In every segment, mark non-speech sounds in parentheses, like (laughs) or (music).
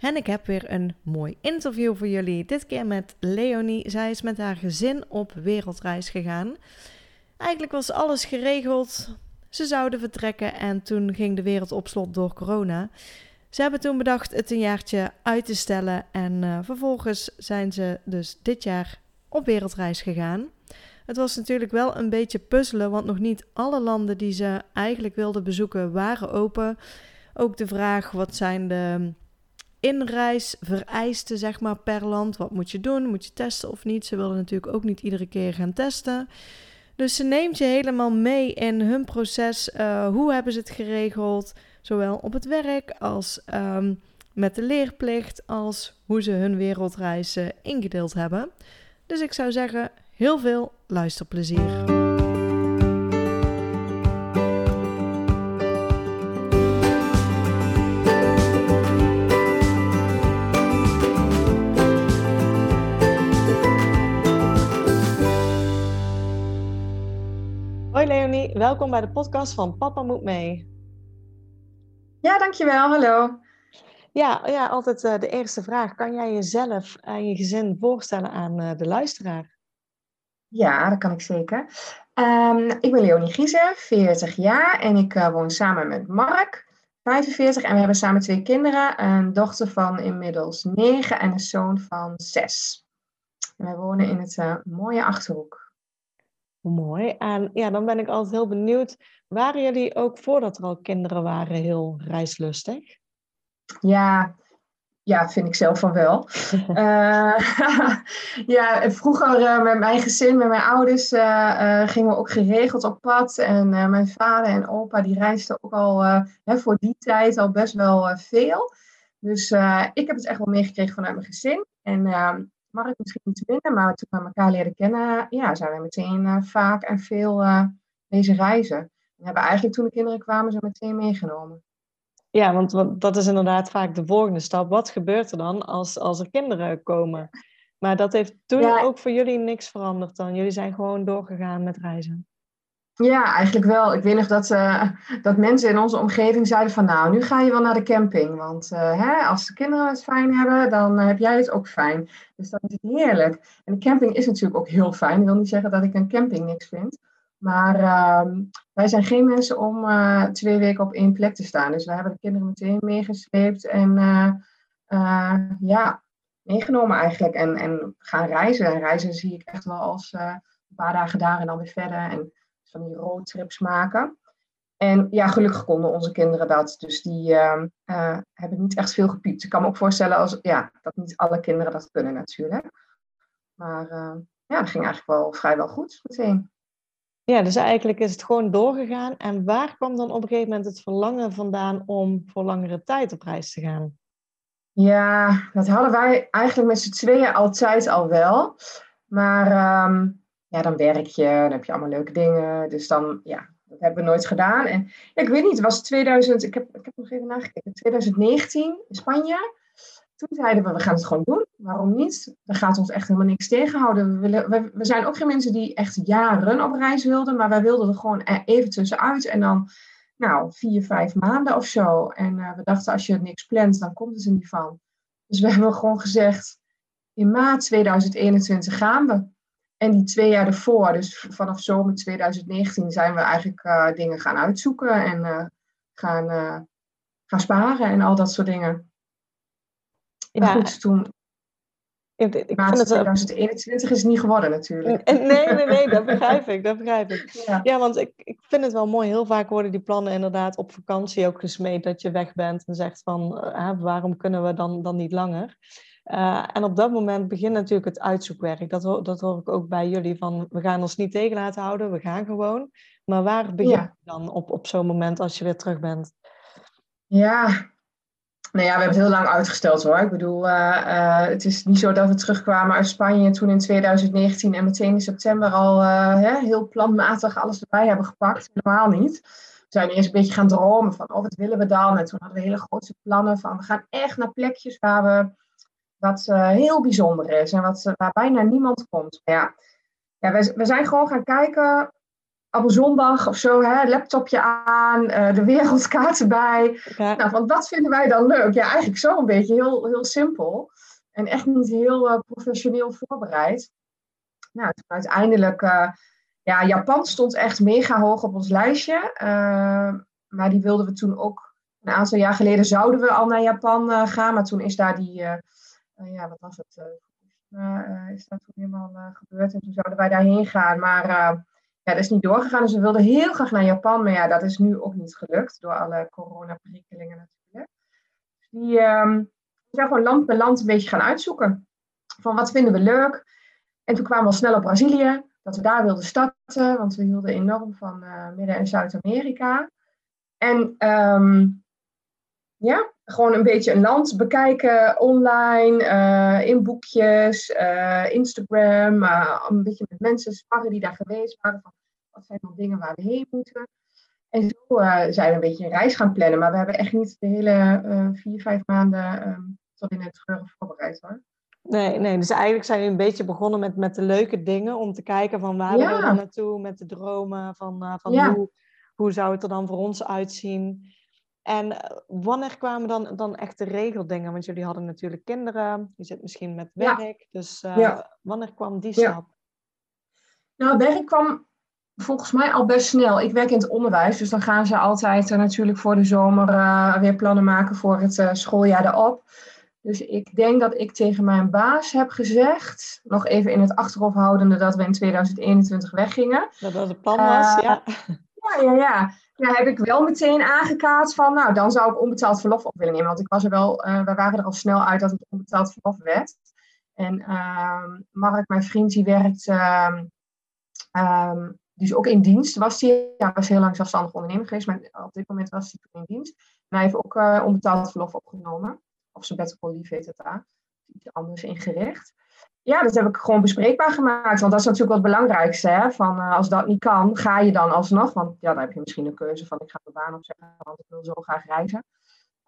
En ik heb weer een mooi interview voor jullie. Dit keer met Leonie. Zij is met haar gezin op wereldreis gegaan. Eigenlijk was alles geregeld. Ze zouden vertrekken en toen ging de wereld op slot door corona. Ze hebben toen bedacht het een jaartje uit te stellen en uh, vervolgens zijn ze dus dit jaar op wereldreis gegaan. Het was natuurlijk wel een beetje puzzelen, want nog niet alle landen die ze eigenlijk wilden bezoeken waren open. Ook de vraag wat zijn de inreisvereisten zeg maar per land. Wat moet je doen? Moet je testen of niet? Ze wilden natuurlijk ook niet iedere keer gaan testen. Dus ze neemt je helemaal mee in hun proces. Uh, hoe hebben ze het geregeld? Zowel op het werk als um, met de leerplicht, als hoe ze hun wereldreizen ingedeeld hebben. Dus ik zou zeggen, heel veel luisterplezier. Welkom bij de podcast van Papa Moet Mee. Ja, dankjewel. Hallo. Ja, ja altijd uh, de eerste vraag. Kan jij jezelf en je gezin voorstellen aan uh, de luisteraar? Ja, dat kan ik zeker. Um, ik ben Leonie Giese, 40 jaar en ik uh, woon samen met Mark, 45. En we hebben samen twee kinderen, een dochter van inmiddels 9 en een zoon van 6. En wij wonen in het mooie Achterhoek. Mooi. En ja, dan ben ik altijd heel benieuwd. Waren jullie ook voordat er al kinderen waren heel reislustig? Ja, ja, vind ik zelf van wel. uh, (laughs) (laughs) ja, vroeger uh, met mijn gezin, met mijn ouders, uh, gingen we ook geregeld op pad. En mijn vader en opa die reisden ook al hè, voor die tijd al best wel veel. Dus ik heb het echt wel meegekregen vanuit mijn gezin. En ehm, Mark misschien iets minder, maar toen we elkaar leren kennen, ja, zijn we meteen uh, vaak en veel deze reizen. We hebben eigenlijk toen de kinderen kwamen ze meteen meegenomen. Ja, want, dat is inderdaad vaak de volgende stap. Wat gebeurt er dan als, als er kinderen komen? Maar dat heeft toen ook voor jullie niks veranderd dan? Jullie zijn gewoon doorgegaan met reizen? Ja, eigenlijk wel. Ik weet nog dat, uh, dat mensen in onze omgeving zeiden van nou, nu ga je wel naar de camping. Want uh, hè, als de kinderen het fijn hebben, dan uh, heb jij het ook fijn. Dus dat is heerlijk. En de camping is natuurlijk ook heel fijn. Ik wil niet zeggen dat ik een camping niks vind. Maar ehm, wij zijn geen mensen om twee weken op één plek te staan. Dus we hebben de kinderen meteen meegesleept en ja, meegenomen eigenlijk. En, en gaan reizen. En reizen zie ik echt wel als een paar dagen daar en dan weer verder. En van die roadtrips maken. En ja, gelukkig konden onze kinderen dat. Dus die uh, uh, hebben niet echt veel gepiept. Ik kan me ook voorstellen als, ja, dat niet alle kinderen dat kunnen natuurlijk. Maar uh, ja, dat ging eigenlijk wel vrijwel goed meteen. Ja, dus eigenlijk is het gewoon doorgegaan. En waar kwam dan op een gegeven moment het verlangen vandaan om voor langere tijd op reis te gaan? Ja, dat hadden wij eigenlijk met z'n tweeën altijd al wel. Maar um, ja, dan werk je, dan heb je allemaal leuke dingen. Dus dan, ja, dat hebben we nooit gedaan. En ja, ik weet niet, het was 2000, ik heb, ik heb nog even nagekeken, 2019 in Spanje. Toen zeiden we, we gaan het gewoon doen. Waarom niet? Er gaat ons echt helemaal niks tegenhouden. We, willen, we, we zijn ook geen mensen die echt jaren op reis wilden, maar wij wilden er gewoon e-, even tussenuit. En dan, nou, vier, vijf maanden of zo. En uh, we dachten, als je niks plant, dan komt het er niet van. Dus we hebben gewoon gezegd, in maart 2021 gaan we. En die twee jaar ervoor, dus vanaf zomer 2019, zijn we eigenlijk uh, dingen gaan uitzoeken en uh, gaan, uh, gaan sparen en al dat soort dingen. Ja. goed, toen. Ik, ik maart het 2021 is het niet geworden natuurlijk. Nee, nee, nee, dat (laughs) begrijp ik, dat begrijp ik. Ja, ja want ik, ik vind het wel mooi. Heel vaak worden die plannen inderdaad op vakantie ook gesmeed dat je weg bent en zegt van waarom kunnen we dan, dan niet langer? Uh, en op dat moment begint natuurlijk het uitzoekwerk. Dat, dat hoor ik ook bij jullie van we gaan ons niet tegen laten houden, we gaan gewoon. Maar waar begin je dan op, op zo'n moment als je weer terug bent? Ja, Nou ja, we hebben het heel lang uitgesteld hoor. Ik bedoel, het is niet zo dat we terugkwamen uit Spanje toen in 2019 en meteen in september al hè, heel planmatig alles erbij hebben gepakt. Helemaal niet. We zijn eerst een beetje gaan dromen van, oh wat willen we dan? En toen hadden we hele grote plannen van, we gaan echt naar plekjes waar we wat heel bijzonder is en wat, waar bijna niemand komt. Maar ja, ja we, we zijn gewoon gaan kijken op zondag of zo, hè, laptopje aan, uh, de wereldkaart erbij. Nou, want wat vinden wij dan leuk? Ja, eigenlijk zo een beetje heel, heel simpel. En echt niet heel uh, professioneel voorbereid. Nou, uiteindelijk, uh, ja, Japan stond echt mega hoog op ons lijstje. maar die wilden we toen ook, een aantal jaar geleden zouden we al naar Japan gaan. Maar toen is daar die, ja, wat was het? is dat toen helemaal gebeurd. En toen zouden wij daarheen gaan. Maar ja, dat is niet doorgegaan. Dus we wilden heel graag naar Japan, maar ja, dat is nu ook niet gelukt door alle coronaprikkelingen natuurlijk. Dus die um, zijn gewoon land per land een beetje gaan uitzoeken. Van wat vinden we leuk? En toen kwamen we al snel op Brazilië, dat we daar wilden starten, want we hielden enorm van uh, Midden- en Zuid-Amerika. En um, ja, gewoon een beetje een land bekijken online, uh, in boekjes, uh, Instagram, uh, een beetje met mensen sparren die daar geweest waren. Van, wat zijn dan dingen waar we heen moeten? En zo zijn we een beetje een reis gaan plannen, maar we hebben echt niet de hele vier, vijf maanden um, tot in het treuren voorbereid hoor. Nee, nee, dus eigenlijk zijn we een beetje begonnen met, met de leuke dingen om te kijken van waar ja. we naartoe, met de dromen van, van ja. hoe, hoe zou het er dan voor ons uitzien. En eh, wanneer kwamen dan, dan echt de regeldingen? Want jullie hadden natuurlijk kinderen, je zit misschien met werk. Dus uh, wanneer kwam die stap? Nou, werk kwam volgens mij al best snel. Ik werk in het onderwijs, dus dan gaan ze altijd uh, natuurlijk voor de zomer weer plannen maken voor het schooljaar erop. Dus ik denk dat ik tegen mijn baas heb gezegd, nog even in het achterhoofd houdende dat we in 2021 weggingen. Dat dat het plan was, ja. Ja, ja, ja ja, heb ik wel meteen aangekaart van, nou, dan zou ik onbetaald verlof op willen nemen. Want ik was er wel, uh, we waren er al snel uit dat het onbetaald verlof werd. En uh, Mark, mijn vriend, die werkt, um, dus ook in dienst was hij. Ja, was heel lang zelfstandig ondernemer geweest, maar op dit moment was hij in dienst. En hij heeft ook uh, onbetaald verlof opgenomen. Of sabbatical leave heet het daar. Iets anders ingericht ja, dat heb ik gewoon bespreekbaar gemaakt. Want dat is natuurlijk wat het belangrijkste. Hè? Van, uh, als dat niet kan, ga je dan alsnog. Want ja, dan heb je misschien een keuze van ik ga mijn baan opzeggen, want ik wil zo graag reizen.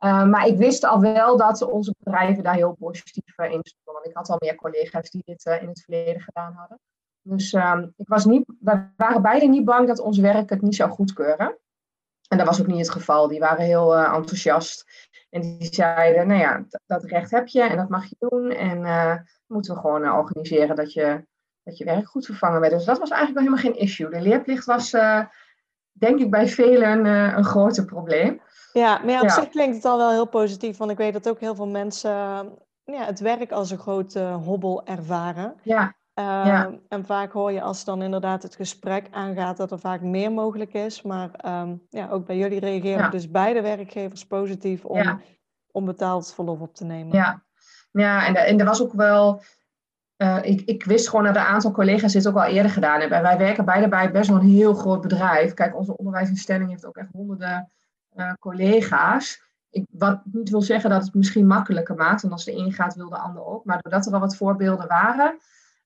Uh, maar ik wist al wel dat onze bedrijven daar heel positief uh, in stonden. Want ik had al meer collega's die dit in het verleden gedaan hadden. Dus ehm, ik was niet, we waren beide niet bang dat ons werk het niet zou goedkeuren. En dat was ook niet het geval. Die waren heel enthousiast. En die zeiden, nou ja, dat recht heb je en dat mag je doen. En moeten we gewoon uh, organiseren dat je, dat je werk goed vervangen werd. Dus dat was eigenlijk wel helemaal geen issue. De leerplicht was, denk ik, bij velen een groter probleem. Ja, maar ja, op ja. zich klinkt het al wel heel positief. Want ik weet dat ook heel veel mensen ja, het werk als een grote hobbel ervaren. Ja. Ja. En vaak hoor je als dan inderdaad het gesprek aangaat dat er vaak meer mogelijk is. Maar um, ja, ook bij jullie reageren ja. dus beide werkgevers positief om ja. onbetaald verlof op te nemen. Ja, ja, en, en er was ook wel. Uh, ik, ik wist gewoon dat een aantal collega's dit ook al eerder gedaan hebben. wij werken beide bij best wel een heel groot bedrijf. Kijk, onze onderwijsinstelling heeft ook echt honderden uh, collega's. Ik, wat niet wil zeggen dat het misschien makkelijker maakt. En als de een gaat, wil de ander ook. Maar doordat er al wat voorbeelden waren,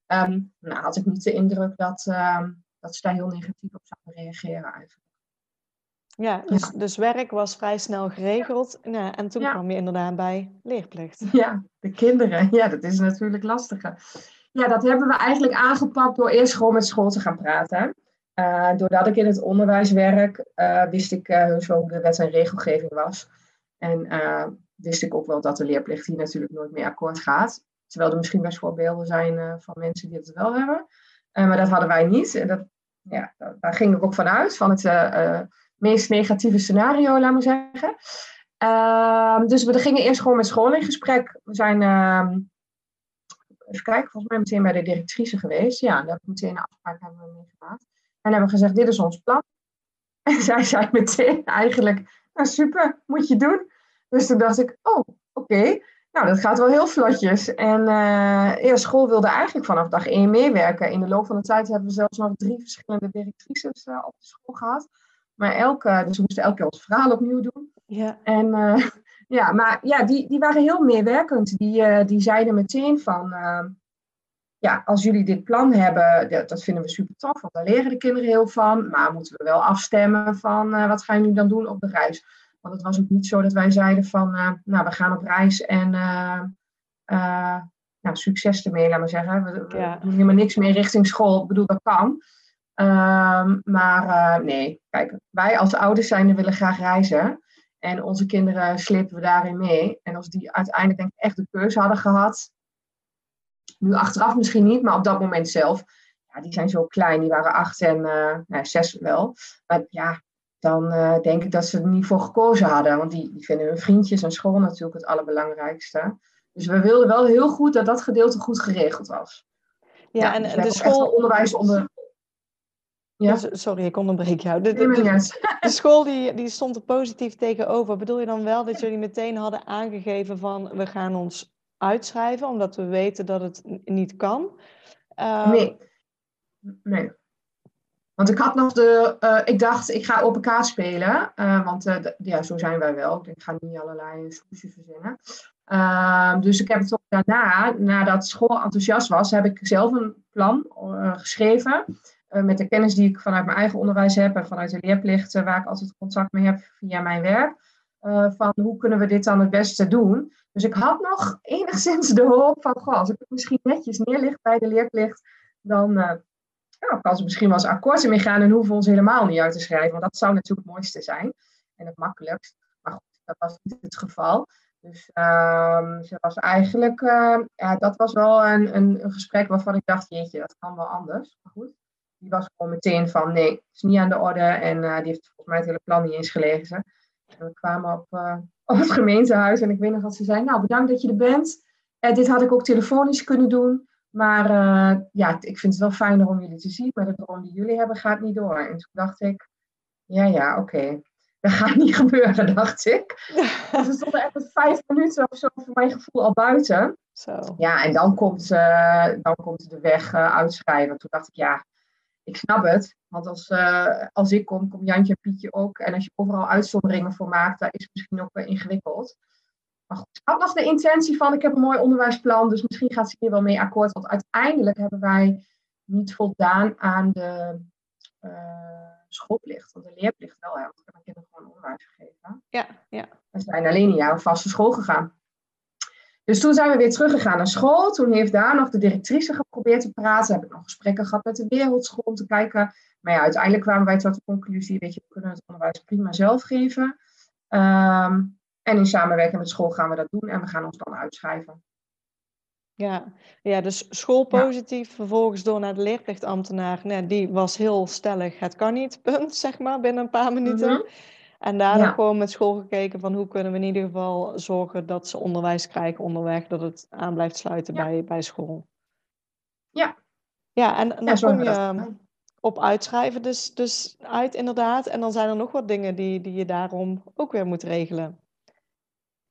um, nou, had ik niet de indruk dat, uh, dat ze daar heel negatief op zouden reageren eigenlijk. Ja, dus, ja. dus werk was vrij snel geregeld. Ja, en toen ja. kwam je inderdaad bij leerplicht. Ja, de kinderen. Ja, dat is natuurlijk lastiger. Ja, dat hebben we eigenlijk aangepakt door eerst gewoon met school te gaan praten. Uh, doordat ik in het onderwijs werk, uh, wist ik heus wel hoe de wet en regelgeving was. En wist ik ook wel dat de leerplicht hier natuurlijk nooit meer akkoord gaat. Terwijl er misschien best voorbeelden zijn van mensen die het wel hebben. maar dat hadden wij niet. En dat, ja, daar ging ik ook vanuit, van het meest negatieve scenario, laat maar zeggen. Uh, dus we gingen eerst gewoon met school in gesprek. We zijn, uh, even kijken, volgens mij meteen bij de directrice geweest. Ja, daar heb ik meteen een afspraak hebben mee gemaakt. En hebben gezegd, dit is ons plan. (laughs) En zij zei meteen eigenlijk, nou super, moet je doen. Dus toen dacht ik, oh, oké. Nou, dat gaat wel heel vlotjes. En uh, ja, school wilde eigenlijk vanaf dag één meewerken. In de loop van de tijd hebben we zelfs nog drie verschillende directrices uh, op de school gehad. Maar elke, dus we moesten elke keer ons verhaal opnieuw doen. Ja. En uh, ja, maar ja, die, die waren heel meewerkend. Die, die zeiden meteen van, ja, als jullie dit plan hebben, dat, dat, vinden we super tof, want daar leren de kinderen heel van. Maar moeten we wel afstemmen van, wat gaan jullie dan doen op de reis? Want het was ook niet zo dat wij zeiden van, nou, we gaan op reis en nou, succes ermee, laat maar zeggen. We, we doen helemaal niks meer richting school. Ik bedoel, dat kan. Um, maar nee, kijk, wij als ouders zijn willen graag reizen. En onze kinderen slepen we daarin mee. En als die uiteindelijk denk ik echt de keuze hadden gehad, nu achteraf misschien niet, maar op dat moment zelf, ja, die zijn zo klein, die waren acht en uh, nou, zes wel. Maar ja, dan uh, denk ik dat ze er niet voor gekozen hadden, want die, die vinden hun vriendjes en school natuurlijk het allerbelangrijkste. Dus we wilden wel heel goed dat dat gedeelte goed geregeld was. Ja, ja en, dus de school... onderwijs onder, ja? Sorry, ik onderbreek jou. De, de, de, school die, die stond er positief tegenover. Bedoel je dan wel dat jullie meteen hadden aangegeven van we gaan ons uitschrijven omdat we weten dat het niet kan? Uh, nee. Nee. Want ik had nog de, uh, ik dacht, ik ga open kaart spelen. Uh, want uh, ja, zo zijn wij wel. Ik ga niet allerlei smoesjes verzinnen. Ehm, dus ik heb het daarna, nadat school enthousiast was, heb ik zelf een plan geschreven. Eh, met de kennis die ik vanuit mijn eigen onderwijs heb en vanuit de leerplichten, waar ik altijd contact mee heb via mijn werk, van hoe kunnen we dit dan het beste doen. Dus ik had nog enigszins de hoop van, als ik het misschien netjes neerlicht bij de leerplicht, dan ja, kan ze misschien wel eens akkoord mee gaan en hoeven we ons helemaal niet uit te schrijven. Want dat zou natuurlijk het mooiste zijn en het makkelijkst. Maar goed, dat was niet het geval. Dus uh, ze was eigenlijk, ja, dat was wel een, een, gesprek waarvan ik dacht, jeetje, dat kan wel anders. Maar goed die was gewoon meteen van nee, is niet aan de orde. En uh, die heeft volgens mij het hele plan niet eens gelezen. En we kwamen op, (laughs) op het gemeentehuis en ik weet nog dat ze zei, nou bedankt dat je er bent. Uh, dit had ik ook telefonisch kunnen doen. Maar ja, ik vind het wel fijner om jullie te zien. Maar de droom die jullie hebben gaat niet door. En toen dacht ik, ja ja, oké. Dat gaat niet (laughs) gebeuren, dacht ik. (laughs) Dus we stonden echt vijf minuten of zo voor mijn gevoel al buiten. Zo. Ja, en dan komt, dan komt de weg uitschrijven. Toen dacht ik, ja, ik snap het. Want als, uh, als ik kom, komt Jantje en Pietje ook. En als je overal uitzonderingen voor maakt, dat is misschien ook wel ingewikkeld. Maar goed, had nog de intentie van, ik heb een mooi onderwijsplan, dus misschien gaat ze hier wel mee akkoord. Want uiteindelijk hebben wij niet voldaan aan de uh, schoolplicht, want de leerplicht wel. Hè, want ik heb mijn kinderen gewoon onderwijs gegeven. Ja, ja. We zijn alleen een jaar op vaste school gegaan. Dus toen zijn we weer teruggegaan naar school. Toen heeft daar nog de directrice geprobeerd te praten. Heb ik nog gesprekken gehad met de wereldschool om te kijken. Maar ja, uiteindelijk kwamen wij tot de conclusie, weet je, we kunnen het onderwijs prima zelf geven. Ehm, en in samenwerking met school gaan we dat doen en we gaan ons dan uitschrijven. Ja, ja dus school positief, vervolgens door naar de leerplichtambtenaar. Nee, die was heel stellig, het kan niet, (laughs) punt, zeg maar, binnen een paar minuten. Mhm. En daarna ja. gewoon met school gekeken van hoe kunnen we in ieder geval zorgen dat ze onderwijs krijgen onderweg, dat het aan blijft sluiten bij, bij school. Ja. Ja, en, dan kom je op uitschrijven dus, dus uit inderdaad. En dan zijn er nog wat dingen die, die je daarom ook weer moet regelen.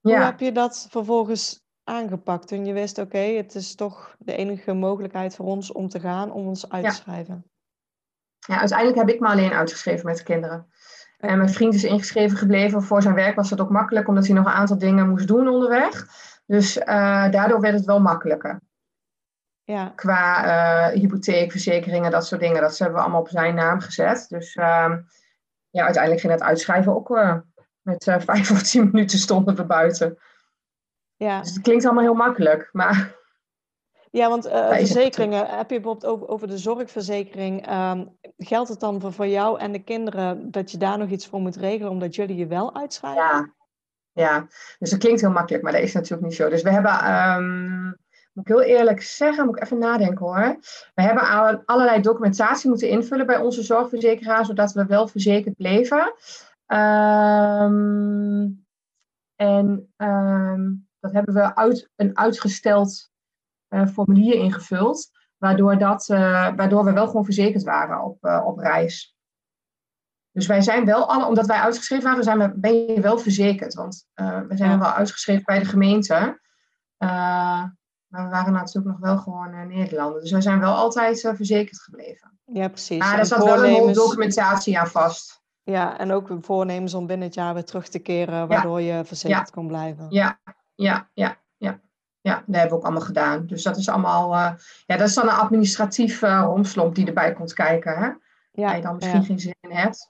Hoe heb je dat vervolgens aangepakt toen je wist, oké, het is toch de enige mogelijkheid voor ons om te gaan, om ons uit te schrijven? Ja, uiteindelijk heb ik me alleen uitgeschreven met de kinderen. En mijn vriend is ingeschreven gebleven. Voor zijn werk was dat ook makkelijk, omdat hij nog een aantal dingen moest doen onderweg. Dus uh, daardoor werd het wel makkelijker. Ja. Qua uh, hypotheek, verzekeringen, dat soort dingen. Dat hebben we allemaal op zijn naam gezet. Dus uh, ja, uiteindelijk ging het uitschrijven ook uh, met vijf (laughs) of tien minuten stonden we buiten. Ja. Dus het klinkt allemaal heel makkelijk. Maar ja, want uh, verzekeringen, heb je bijvoorbeeld over, over de zorgverzekering, um, geldt het dan voor, voor jou en de kinderen dat je daar nog iets voor moet regelen omdat jullie je wel uitschrijven? Ja, ja. dus dat klinkt heel makkelijk, maar dat is natuurlijk niet zo. Dus we hebben, um, moet ik heel eerlijk zeggen, moet ik even nadenken hoor. We hebben allerlei documentatie moeten invullen bij onze zorgverzekeraar, zodat we wel verzekerd bleven. Um, en dat hebben we uit een uitgesteld uh, formulier ingevuld, waardoor, dat, uh, waardoor we wel gewoon verzekerd waren op, uh, op reis. Dus wij zijn wel alle, omdat wij uitgeschreven waren, zijn we, ben je wel verzekerd. Want we zijn wel uitgeschreven bij de gemeente. maar we waren natuurlijk nog wel gewoon Nederlander. Dus wij zijn wel altijd verzekerd gebleven. Ja, precies. Maar er zat wel een documentatie aan vast. Ja, en ook voornemens om binnen het jaar weer terug te keren, waardoor je verzekerd kon blijven. Ja, ja, ja, ja. Ja, dat hebben we ook allemaal gedaan. Dus dat is allemaal, uh, ja, dat is dan een administratief uh, romslomp die erbij komt kijken, hè? Ja, waar je dan misschien geen zin in hebt.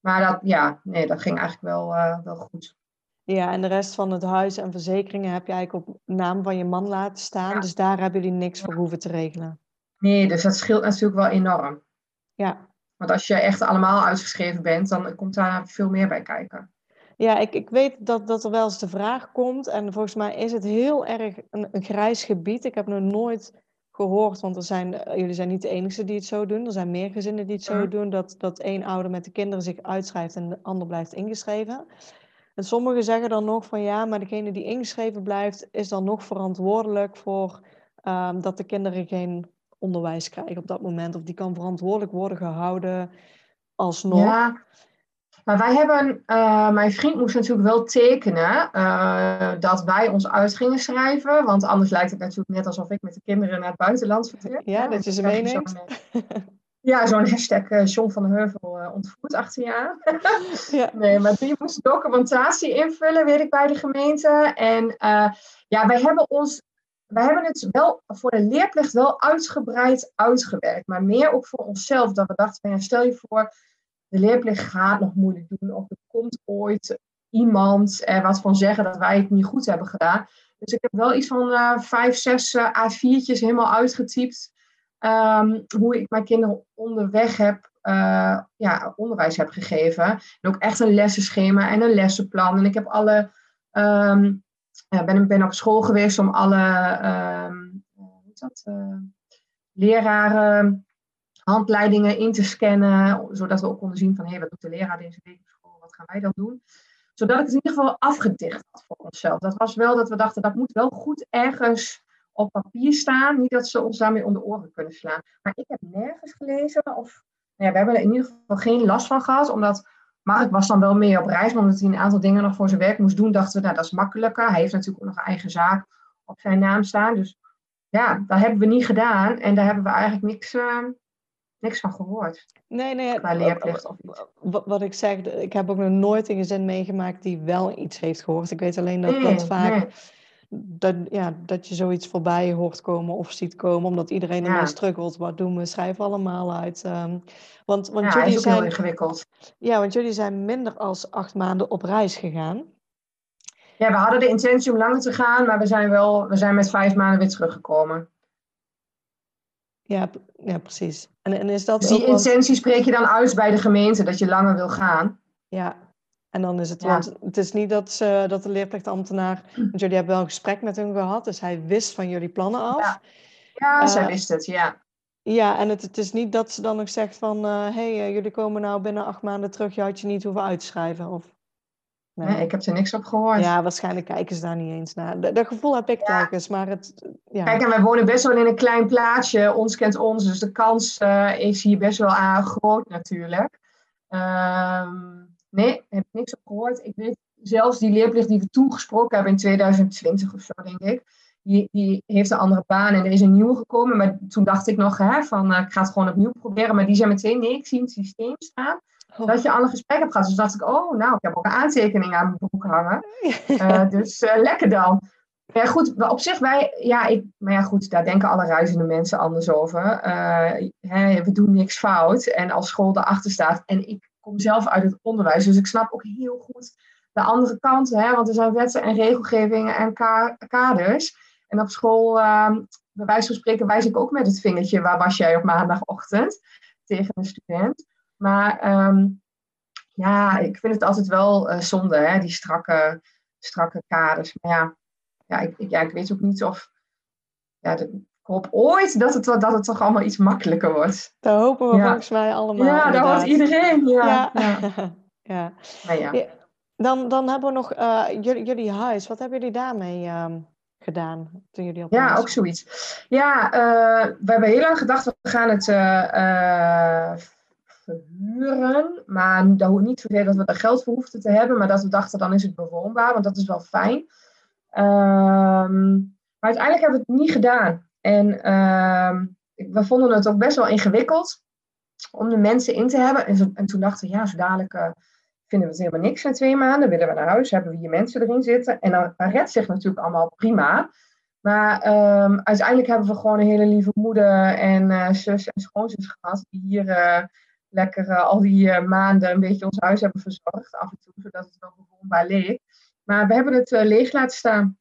Maar dat, ja, nee, dat ging eigenlijk wel, uh, wel goed. Ja, en de rest van het huis en verzekeringen heb je eigenlijk op naam van je man laten staan. Dus daar hebben jullie niks voor hoeven te regelen. Nee, dus dat scheelt natuurlijk wel enorm. Ja. Want als je echt allemaal uitgeschreven bent, dan komt daar veel meer bij kijken. Ja, ik, ik weet dat, dat er wel eens de vraag komt. En volgens mij is het heel erg een, een grijs gebied. Ik heb nog nooit gehoord, want er zijn, eh, jullie zijn niet de enige die het zo doen. Er zijn meer gezinnen die het zo doen, dat, dat één ouder met de kinderen zich uitschrijft en de ander blijft ingeschreven. En sommigen zeggen dan nog van ja, maar degene die ingeschreven blijft, is dan nog verantwoordelijk voor um, dat de kinderen geen onderwijs krijgen op dat moment. Of die kan verantwoordelijk worden gehouden alsnog. Ja, maar wij hebben, uh, mijn vriend moest natuurlijk wel tekenen uh, dat wij ons uit gingen schrijven. Want anders lijkt het natuurlijk net alsof ik met de kinderen naar het buitenland vertrek. Ja, dat je ze meeneemt. Ja, zo'n hashtag uh, John van Heuvel uh, ontvoerd achter je aan. (laughs) ja. Nee, maar die moest documentatie invullen, weet ik, bij de gemeente. En uh, ja, wij hebben ons, wij hebben het wel voor de leerplicht wel uitgebreid uitgewerkt. Maar meer ook voor onszelf, dat we dachten, van, ja, stel je voor, de leerplicht gaat nog moeilijk doen. Of er komt ooit iemand er wat van zeggen dat wij het niet goed hebben gedaan. Dus ik heb wel iets van vijf, zes A4'tjes helemaal uitgetypt. Um, hoe ik mijn kinderen onderweg heb, ja, onderwijs heb gegeven. En ook echt een lessenschema en een lessenplan. En ik heb alle, um, ja, ben, ben op school geweest om alle um, hoe uh, leraren handleidingen in te scannen. Zodat we ook konden zien van, hé, hey, wat doet de leraar deze week op school? Wat gaan wij dan doen? Zodat het in ieder geval afgedicht had voor onszelf. Dat was wel dat we dachten, dat moet wel goed ergens op papier staan. Niet dat ze ons daarmee om de oren kunnen slaan. Maar ik heb nergens gelezen of... Nou ja, we hebben er in ieder geval geen last van gehad, omdat Mark was dan wel mee op reis, maar omdat hij een aantal dingen nog voor zijn werk moest doen, dachten we, nou dat is makkelijker. Hij heeft natuurlijk ook nog een eigen zaak op zijn naam staan. Dus ja, dat hebben we niet gedaan en daar hebben we eigenlijk niks, uh, niks van gehoord. Nee, nee. Qua leerplicht of Wat, wat ik zeg, ik heb ook nog nooit een gezin meegemaakt die wel iets heeft gehoord. Ik weet alleen dat nee, dat vaak... Nee dat, ja, dat je zoiets voorbij hoort komen of ziet komen, omdat iedereen ermee ja. struggelt. Wat doen we? Schrijven allemaal uit. Um, want, want ja, jullie is zijn, heel ingewikkeld. Ja, want jullie zijn minder als acht maanden op reis gegaan. Ja, we hadden de intentie om langer te gaan, maar we zijn wel, we zijn met vijf maanden weer teruggekomen. Ja, ja precies. En, en is dat dus die intentie spreek je dan uit bij de gemeente, dat je langer wil gaan. Ja, en dan is het, ja. want het is niet dat, ze, dat de leerplichtambtenaar, want jullie hebben wel een gesprek met hem gehad, dus hij wist van jullie plannen af. Ja, ja uh, zij wist het, ja. Ja, en het, het is niet dat ze dan nog zegt van, hé, uh, hey, uh, jullie komen nou binnen acht maanden terug, je had je niet hoeven uitschrijven. Of... Nee. nee. ik heb er niks op gehoord. Ja, waarschijnlijk kijken ze daar niet eens naar. Dat gevoel heb ik ja. telkens, maar het... Ja. Kijk, en wij wonen best wel in een klein plaatsje, ons kent ons, dus de kans is hier best wel aan groot natuurlijk. Um, Nee, heb ik niks op gehoord. Ik weet zelfs die leerplicht die we toen gesproken hebben in 2020 of zo, denk ik. Die, die heeft een andere baan en er is een nieuwe gekomen. Maar toen dacht ik nog hè, van, uh, ik ga het gewoon opnieuw proberen. Maar die zei meteen, nee, ik zie het systeem staan. Oh. Dat je al een gesprek hebt gehad. Dus dacht ik, oh, nou, ik heb ook een aantekening aan mijn boek hangen. Uh, (laughs) dus uh, lekker dan. Ja, goed, op zich, wij, ja, ik, maar ja, goed, daar denken alle reizende mensen anders over. Hè, we doen niks fout. En als school erachter staat en ik kom zelf uit het onderwijs, dus ik snap ook heel goed de andere kant. Hè, want er zijn wetten en regelgevingen en kaders. En op school, uh, bij wijze van spreken, wijs ik ook met het vingertje waar was jij op maandagochtend tegen een student. Maar um, ja, ik vind het altijd wel uh, zonde, hè, die strakke, strakke kaders. Maar ja, ja, ik, ja, ik weet ook niet of. Ja, hoop ooit dat het, dat het toch allemaal iets makkelijker wordt. Dat hopen we ja. volgens mij allemaal. Ja, dat hoopt iedereen. Ja. ja. (laughs) ja. ja. Dan, dan hebben we nog uh, jullie, jullie huis. Wat hebben jullie daarmee um, gedaan toen jullie op Ja, ook zoiets. Ja, uh, we hebben heel lang gedacht, we gaan het uh, verhuren. Maar dat niet zozeer dat we er geld voor hoefden te hebben. Maar dat we dachten, dan is het bewoonbaar. Want dat is wel fijn. Um, maar uiteindelijk hebben we het niet gedaan. En uh, we vonden het ook best wel ingewikkeld. om de mensen in te hebben. En, en toen dachten we, ja, zo dadelijk uh, vinden we het helemaal niks na twee maanden. Willen we naar huis, hebben we hier mensen erin zitten. En dan, redt zich natuurlijk allemaal prima. Maar um, uiteindelijk hebben we gewoon een hele lieve moeder en uh, zus en schoonzus gehad. Die hier uh, lekker al die maanden een beetje ons huis hebben verzorgd. Af en toe, zodat het wel bewoonbaar leek. Maar we hebben het leeg laten staan.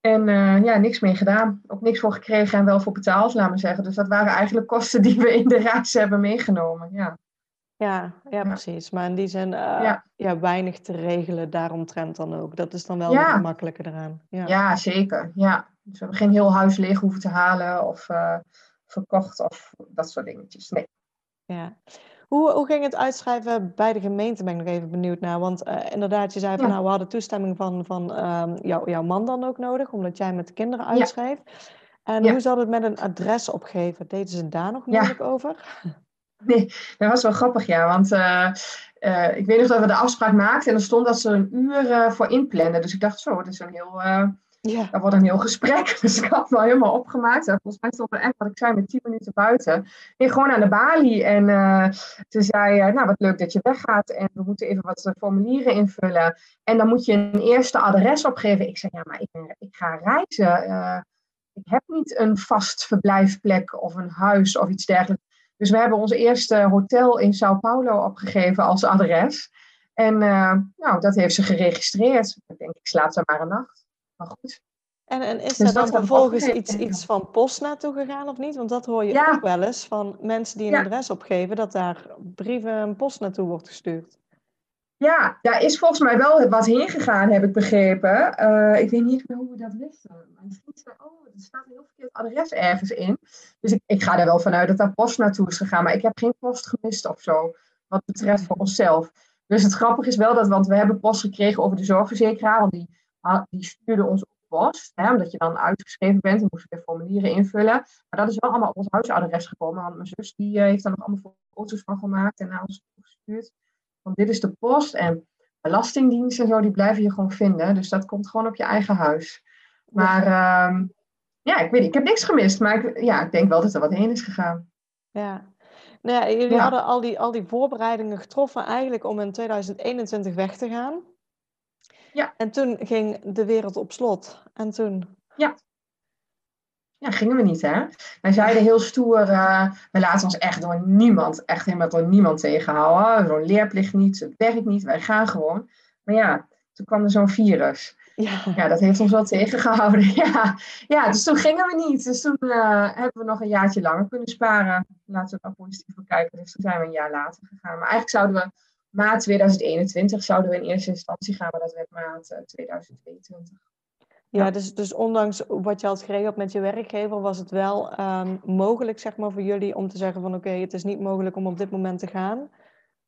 En ja, niks mee gedaan. Ook niks voor gekregen en wel voor betaald, laten we zeggen. Dus dat waren eigenlijk (laughs) kosten die we in de reis hebben meegenomen. Ja. Ja, ja, precies. Maar in die zin ja. ja. weinig te regelen daaromtrent dan ook. Dat is dan wel ja. het makkelijker eraan. Ja. ja, zeker. Ja. Dus we hebben geen heel huis leeg hoeven te halen of uh, verkocht of dat soort dingetjes. Nee. Ja. Hoe, hoe ging het uitschrijven bij de gemeente? Ben ik nog even benieuwd naar. Want uh, inderdaad, je zei van nou, we hadden toestemming van, van um, jou, jouw man dan ook nodig, omdat jij met de kinderen uitschreef. En hoe zat het met een adres opgeven? Deden ze daar nog moeilijk over? (laughs) Nee, dat was wel grappig, ja. Want uh, uh, ik weet nog dat we de afspraak maakten en er stond dat ze een uur voor inplannen. Dus ik dacht, zo, dat is een heel, ja. dat wordt een heel gesprek. (laughs) Dus ik had wel helemaal opgemaakt. Volgens mij stond er echt, wat ik zei, met tien minuten buiten. Nee, gewoon aan de balie. En ze zei, nou, wat leuk dat je weggaat. En we moeten even wat formulieren invullen. En dan moet je een eerste adres opgeven. Ik zei, ja, maar ik, ik ga reizen. ik heb niet een vast verblijfplek of een huis of iets dergelijks. Dus we hebben ons eerste hotel in Sao Paulo opgegeven als adres. En nou, dat heeft ze geregistreerd. Ik denk, ik slaap daar maar een nacht. Maar goed. En, en is dus er dan vervolgens iets, iets van post naartoe gegaan of niet? Want dat hoor je ook wel eens van mensen die een adres opgeven, dat daar brieven en post naartoe wordt gestuurd. Ja, daar is volgens mij wel wat heen gegaan, heb ik begrepen. Uh, ik weet niet meer hoe we dat wisten. Misschien staat, oh, er staat een heel verkeerd adres ergens in. Dus ik, ik ga er wel vanuit dat daar post naartoe is gegaan. Maar ik heb geen post gemist of zo, wat betreft voor onszelf. Dus het grappige is wel dat, want we hebben post gekregen over de zorgverzekeraar. Want die, die stuurde ons op post. Hè, omdat je dan uitgeschreven bent en moest je weer formulieren invullen. Maar dat is wel allemaal op ons huisadres gekomen. Want mijn zus die, uh, heeft daar nog allemaal foto's van gemaakt en naar ons gestuurd dit is de post en belastingdienst en zo, die blijven je gewoon vinden. Dus dat komt gewoon op je eigen huis. Maar ja, ehm, ja ik weet ik heb niks gemist, maar ik, ja, ik denk wel dat er wat heen is gegaan. Ja. Nou ja, jullie hadden al die, al die voorbereidingen getroffen eigenlijk om in 2021 weg te gaan. Ja. En toen ging de wereld op slot. En toen... Ja, ja, gingen we niet, hè? Wij zeiden heel stoer, uh, we laten ons echt door niemand, echt helemaal door niemand tegenhouden. Zo'n leerplicht niet, het werkt niet, wij gaan gewoon. Maar ja, toen kwam er zo'n virus. Ja. ja, dat heeft ons wel tegengehouden. (laughs) Ja. ja, dus toen gingen we niet. Dus toen uh, hebben we nog een jaartje langer kunnen sparen. Laten we er positief voor kijken. Dus toen zijn we een jaar later gegaan. Maar eigenlijk zouden we maart 2021 zouden we in eerste instantie gaan, maar dat werd maart 2022. Eh, ja, dus, dus ondanks wat je had geregeld met je werkgever, was het wel um, mogelijk zeg maar, voor jullie om te zeggen van oké, het is niet mogelijk om op dit moment te gaan.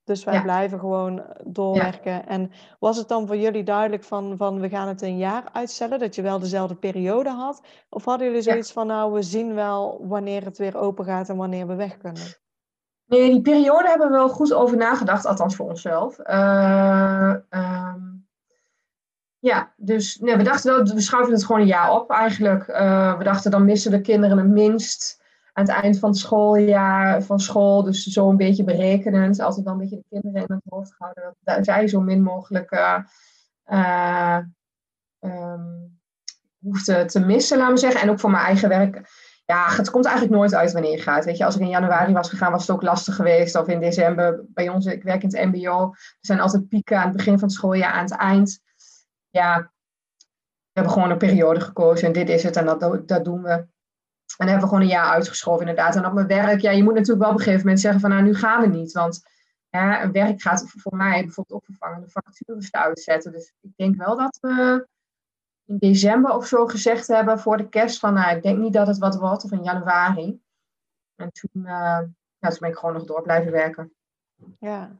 Dus wij blijven gewoon doorwerken. En was het dan voor jullie duidelijk van, van we gaan het een jaar uitstellen, dat je wel dezelfde periode had? Of hadden jullie zoiets van nou, we zien wel wanneer het weer open gaat en wanneer we weg kunnen? Nee, die periode hebben we wel goed over nagedacht, althans voor onszelf. Uh, ja, dus nee, we dachten wel, we schuiven het gewoon een jaar op eigenlijk. Uh, we dachten dan missen de kinderen het minst aan het eind van het schooljaar van school. Dus zo een beetje berekenend. Altijd wel een beetje de kinderen in het hoofd gehouden. Dat zij zo min mogelijk uh, hoefden te missen, laten we zeggen. En ook voor mijn eigen werk. Ja, het komt eigenlijk nooit uit wanneer je gaat. Weet je, als ik in januari was gegaan, was het ook lastig geweest. Of in december bij ons, ik werk in het MBO. Er zijn altijd pieken aan het begin van het schooljaar, aan het eind ja, we hebben gewoon een periode gekozen en dit is het en dat, dat doen we. En dan hebben we gewoon een jaar uitgeschoven inderdaad. En op mijn werk, ja, je moet natuurlijk wel op een gegeven moment zeggen van nou, nu gaan we niet. Want ja, werk gaat voor mij bijvoorbeeld ook vervangen de vacatures uitzetten. Dus ik denk wel dat we in december of zo gezegd hebben voor de kerst van nou, ik denk niet dat het wat wordt, of in januari. En toen, uh, ja, toen ben ik gewoon nog door blijven werken. Ja.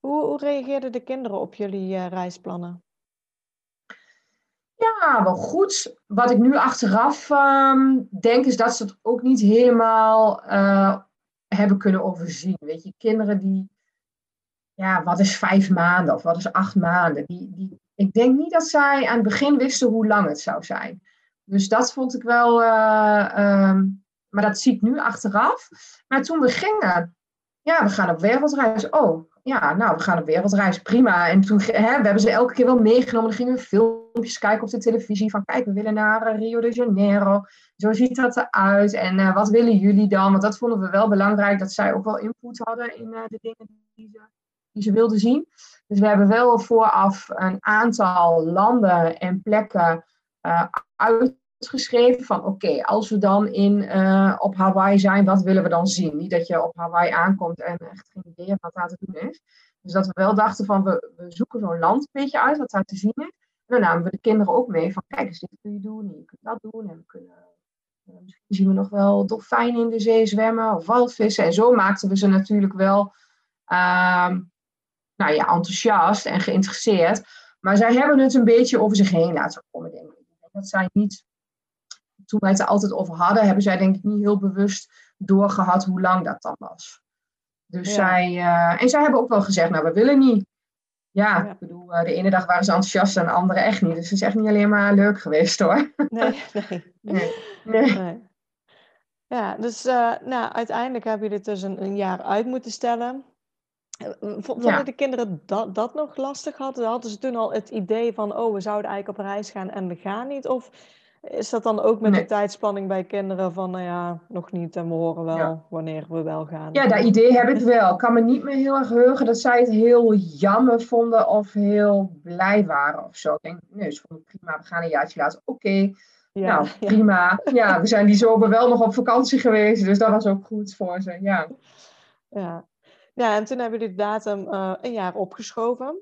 Hoe, hoe reageerden de kinderen op jullie uh, reisplannen? Ja, wel goed. Wat ik nu achteraf um, denk, is dat ze het ook niet helemaal uh, hebben kunnen overzien. Weet je, kinderen die, ja, wat is vijf maanden of wat is acht maanden? Die, die, ik denk niet dat zij aan het begin wisten hoe lang het zou zijn. Dus dat vond ik wel, uh, um, maar dat zie ik nu achteraf. Maar toen we gingen, ja, we gaan op wereldreis. Oh, ja, nou, we gaan op wereldreis, prima. En toen hè, we hebben ze elke keer wel meegenomen. Dan gingen we filmpjes kijken op de televisie van, kijk, we willen naar eh, Rio de Janeiro. Zo ziet dat eruit. En uh, wat willen jullie dan? Want dat vonden we wel belangrijk, dat zij ook wel input hadden in de dingen die ze, die ze wilden zien. Dus we hebben wel vooraf een aantal landen en plekken uh, uitgeschreven van oké, als we dan in, uh, op Hawaii zijn, wat willen we dan zien? Niet dat je op Hawaii aankomt en echt geen idee wat daar te doen is. Dus dat we wel dachten van we, we zoeken zo'n land een beetje uit wat daar te zien is. En dan namen we de kinderen ook mee van kijk eens, dit kun je doen en je kunt dat doen. En we kunnen, uh, misschien zien we nog wel dolfijnen in de zee zwemmen of walvissen. En zo maakten we ze natuurlijk wel uh, nou ja, enthousiast en geïnteresseerd. Maar zij hebben het een beetje over zich heen laten komen, denk ik. Dat zij niet, toen wij het er altijd over hadden, hebben zij denk ik niet heel bewust doorgehad hoe lang dat dan was. Dus ja. zij, uh, en zij hebben ook wel gezegd, nou we willen niet. Ja, ja. ik bedoel, uh, de ene dag waren ze enthousiast en de andere echt niet. Dus het is echt niet alleen maar leuk geweest hoor. Nee, (laughs) nee. nee. nee. nee. Ja, dus uh, nou, uiteindelijk heb je dit dus een, een jaar uit moeten stellen. Vonden ja. de kinderen dat, dat nog lastig hadden? Hadden ze toen al het idee van, oh, we zouden eigenlijk op reis gaan en we gaan niet? Of is dat dan ook met nee. de tijdspanning bij kinderen van, nou ja, nog niet en we horen wel ja. wanneer we wel gaan? Ja, dat idee heb ik wel. Ik kan me niet meer heel erg heugen dat zij het heel jammer vonden of heel blij waren of zo. Ik denk, nee, ze vonden prima, we gaan een jaartje later. Oké, okay. ja, nou, prima. (laughs) Ja. we zijn die zomer wel nog op vakantie geweest, dus dat was ook goed voor ze, ja. Ja, ja, en toen hebben jullie de datum uh, een jaar opgeschoven.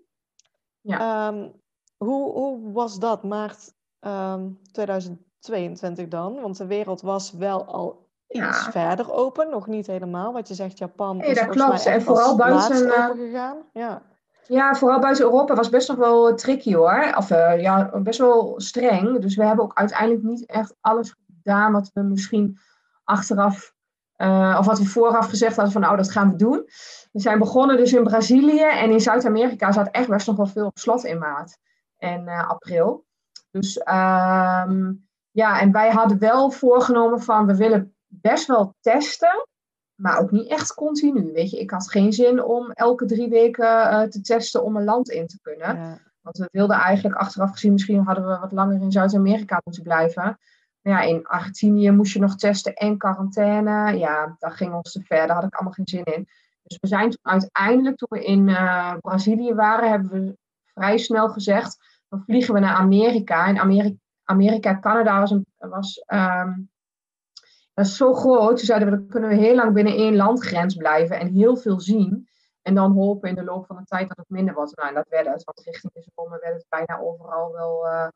Ja. Um, hoe, hoe was dat, maart um, 2022 dan? Want de wereld was wel al ja. iets verder open, nog niet helemaal. Wat je zegt, Japan nee, dat klopt. En vooral buiten uh, gegaan. Ja. ja, vooral buiten Europa was best nog wel tricky hoor. Of uh, ja, best wel streng. Dus we hebben ook uiteindelijk niet echt alles gedaan wat we misschien achteraf uh, of wat we vooraf gezegd hadden van nou, dat gaan we doen. We zijn begonnen dus in Brazilië en in Zuid-Amerika zat echt best nog wel veel op slot in maart en uh, april. Dus um, ja, en wij hadden wel voorgenomen van we willen best wel testen, maar ook niet echt continu. Weet je, ik had geen zin om elke drie weken uh, te testen om een land in te kunnen. Ja. Want we wilden eigenlijk achteraf gezien, misschien hadden we wat langer in Zuid-Amerika moeten blijven ja, in Argentinië moest je nog testen en quarantaine. Ja, dat ging ons te ver. Daar had ik allemaal geen zin in. Dus we zijn uiteindelijk, toen we in uh, Brazilië waren, hebben we vrij snel gezegd, dan vliegen we naar Amerika. En Amerika, Amerika Canada was, was, was zo groot. Toen zeiden we, dan kunnen we heel lang binnen één landgrens blijven en heel veel zien. En dan hopen in de loop van de tijd dat het minder wordt. Nou, en dat werd het. Want richting de zomer werd het bijna overal wel... Uh,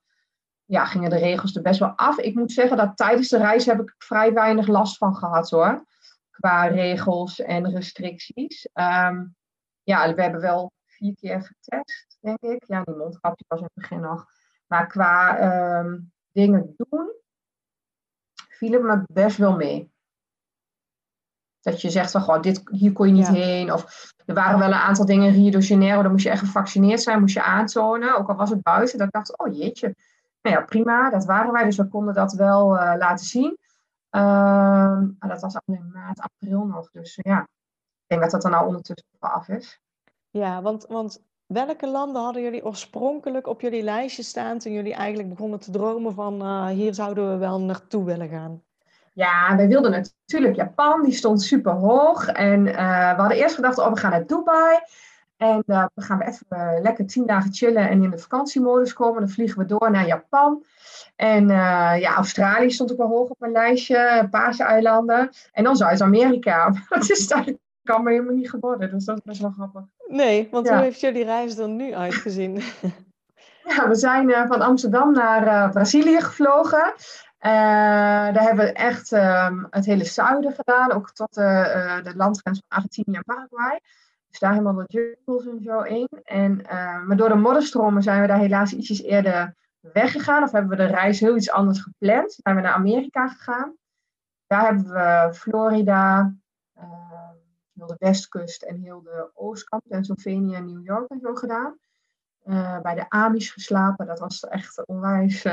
ja, gingen de regels er best wel af. Ik moet zeggen dat tijdens de reis heb ik vrij weinig last van gehad hoor. Qua regels en restricties. Um, ja, we hebben wel vier keer getest, denk ik. Ja, die mondkapje was in het begin nog. Maar qua um, dingen doen, viel het me best wel mee. Dat je zegt van, goh, dit, hier kon je niet ja. heen. Of er waren wel een aantal dingen in Rio de Janeiro, daar moest je echt gevaccineerd zijn, moest je aantonen. Ook al was het buiten, dat ik dacht, oh jeetje, nou ja, prima, dat waren wij, dus we konden dat wel uh, laten zien. Uh, dat was al in maart, april nog. Dus ja, ik denk dat dat er nou ondertussen af is. Ja, want, want welke landen hadden jullie oorspronkelijk op jullie lijstje staan toen jullie eigenlijk begonnen te dromen van uh, hier zouden we wel naartoe willen gaan? Ja, wij wilden natuurlijk Japan, die stond super hoog. En uh, we hadden eerst gedacht, oh, we gaan naar Dubai. En uh, dan gaan we even uh, lekker tien dagen chillen en in de vakantiemodus komen. Dan vliegen we door naar Japan. En uh, ja, Australië stond ook wel hoog op mijn lijstje. Paaseilanden. En dan Zuid-Amerika. (laughs) dat is eigenlijk allemaal helemaal niet geworden. Dus dat is best wel grappig. Nee, want ja. hoe heeft jullie reis er nu uitgezien? (laughs) ja, we zijn van Amsterdam naar Brazilië gevlogen. daar hebben we echt ehm, het hele zuiden gedaan. Ook tot de landgrens van Argentinië en Paraguay. Dus daar helemaal de jungles en zo in. En, uh, maar door de modderstromen zijn we daar helaas ietsjes eerder weggegaan. Of hebben we de reis heel iets anders gepland. Zijn we naar Amerika gegaan. Daar hebben we Florida, uh, heel de westkust en heel de oostkant, Pennsylvania en New York en zo gedaan. Uh, bij de Amish geslapen. Dat was echt een onwijs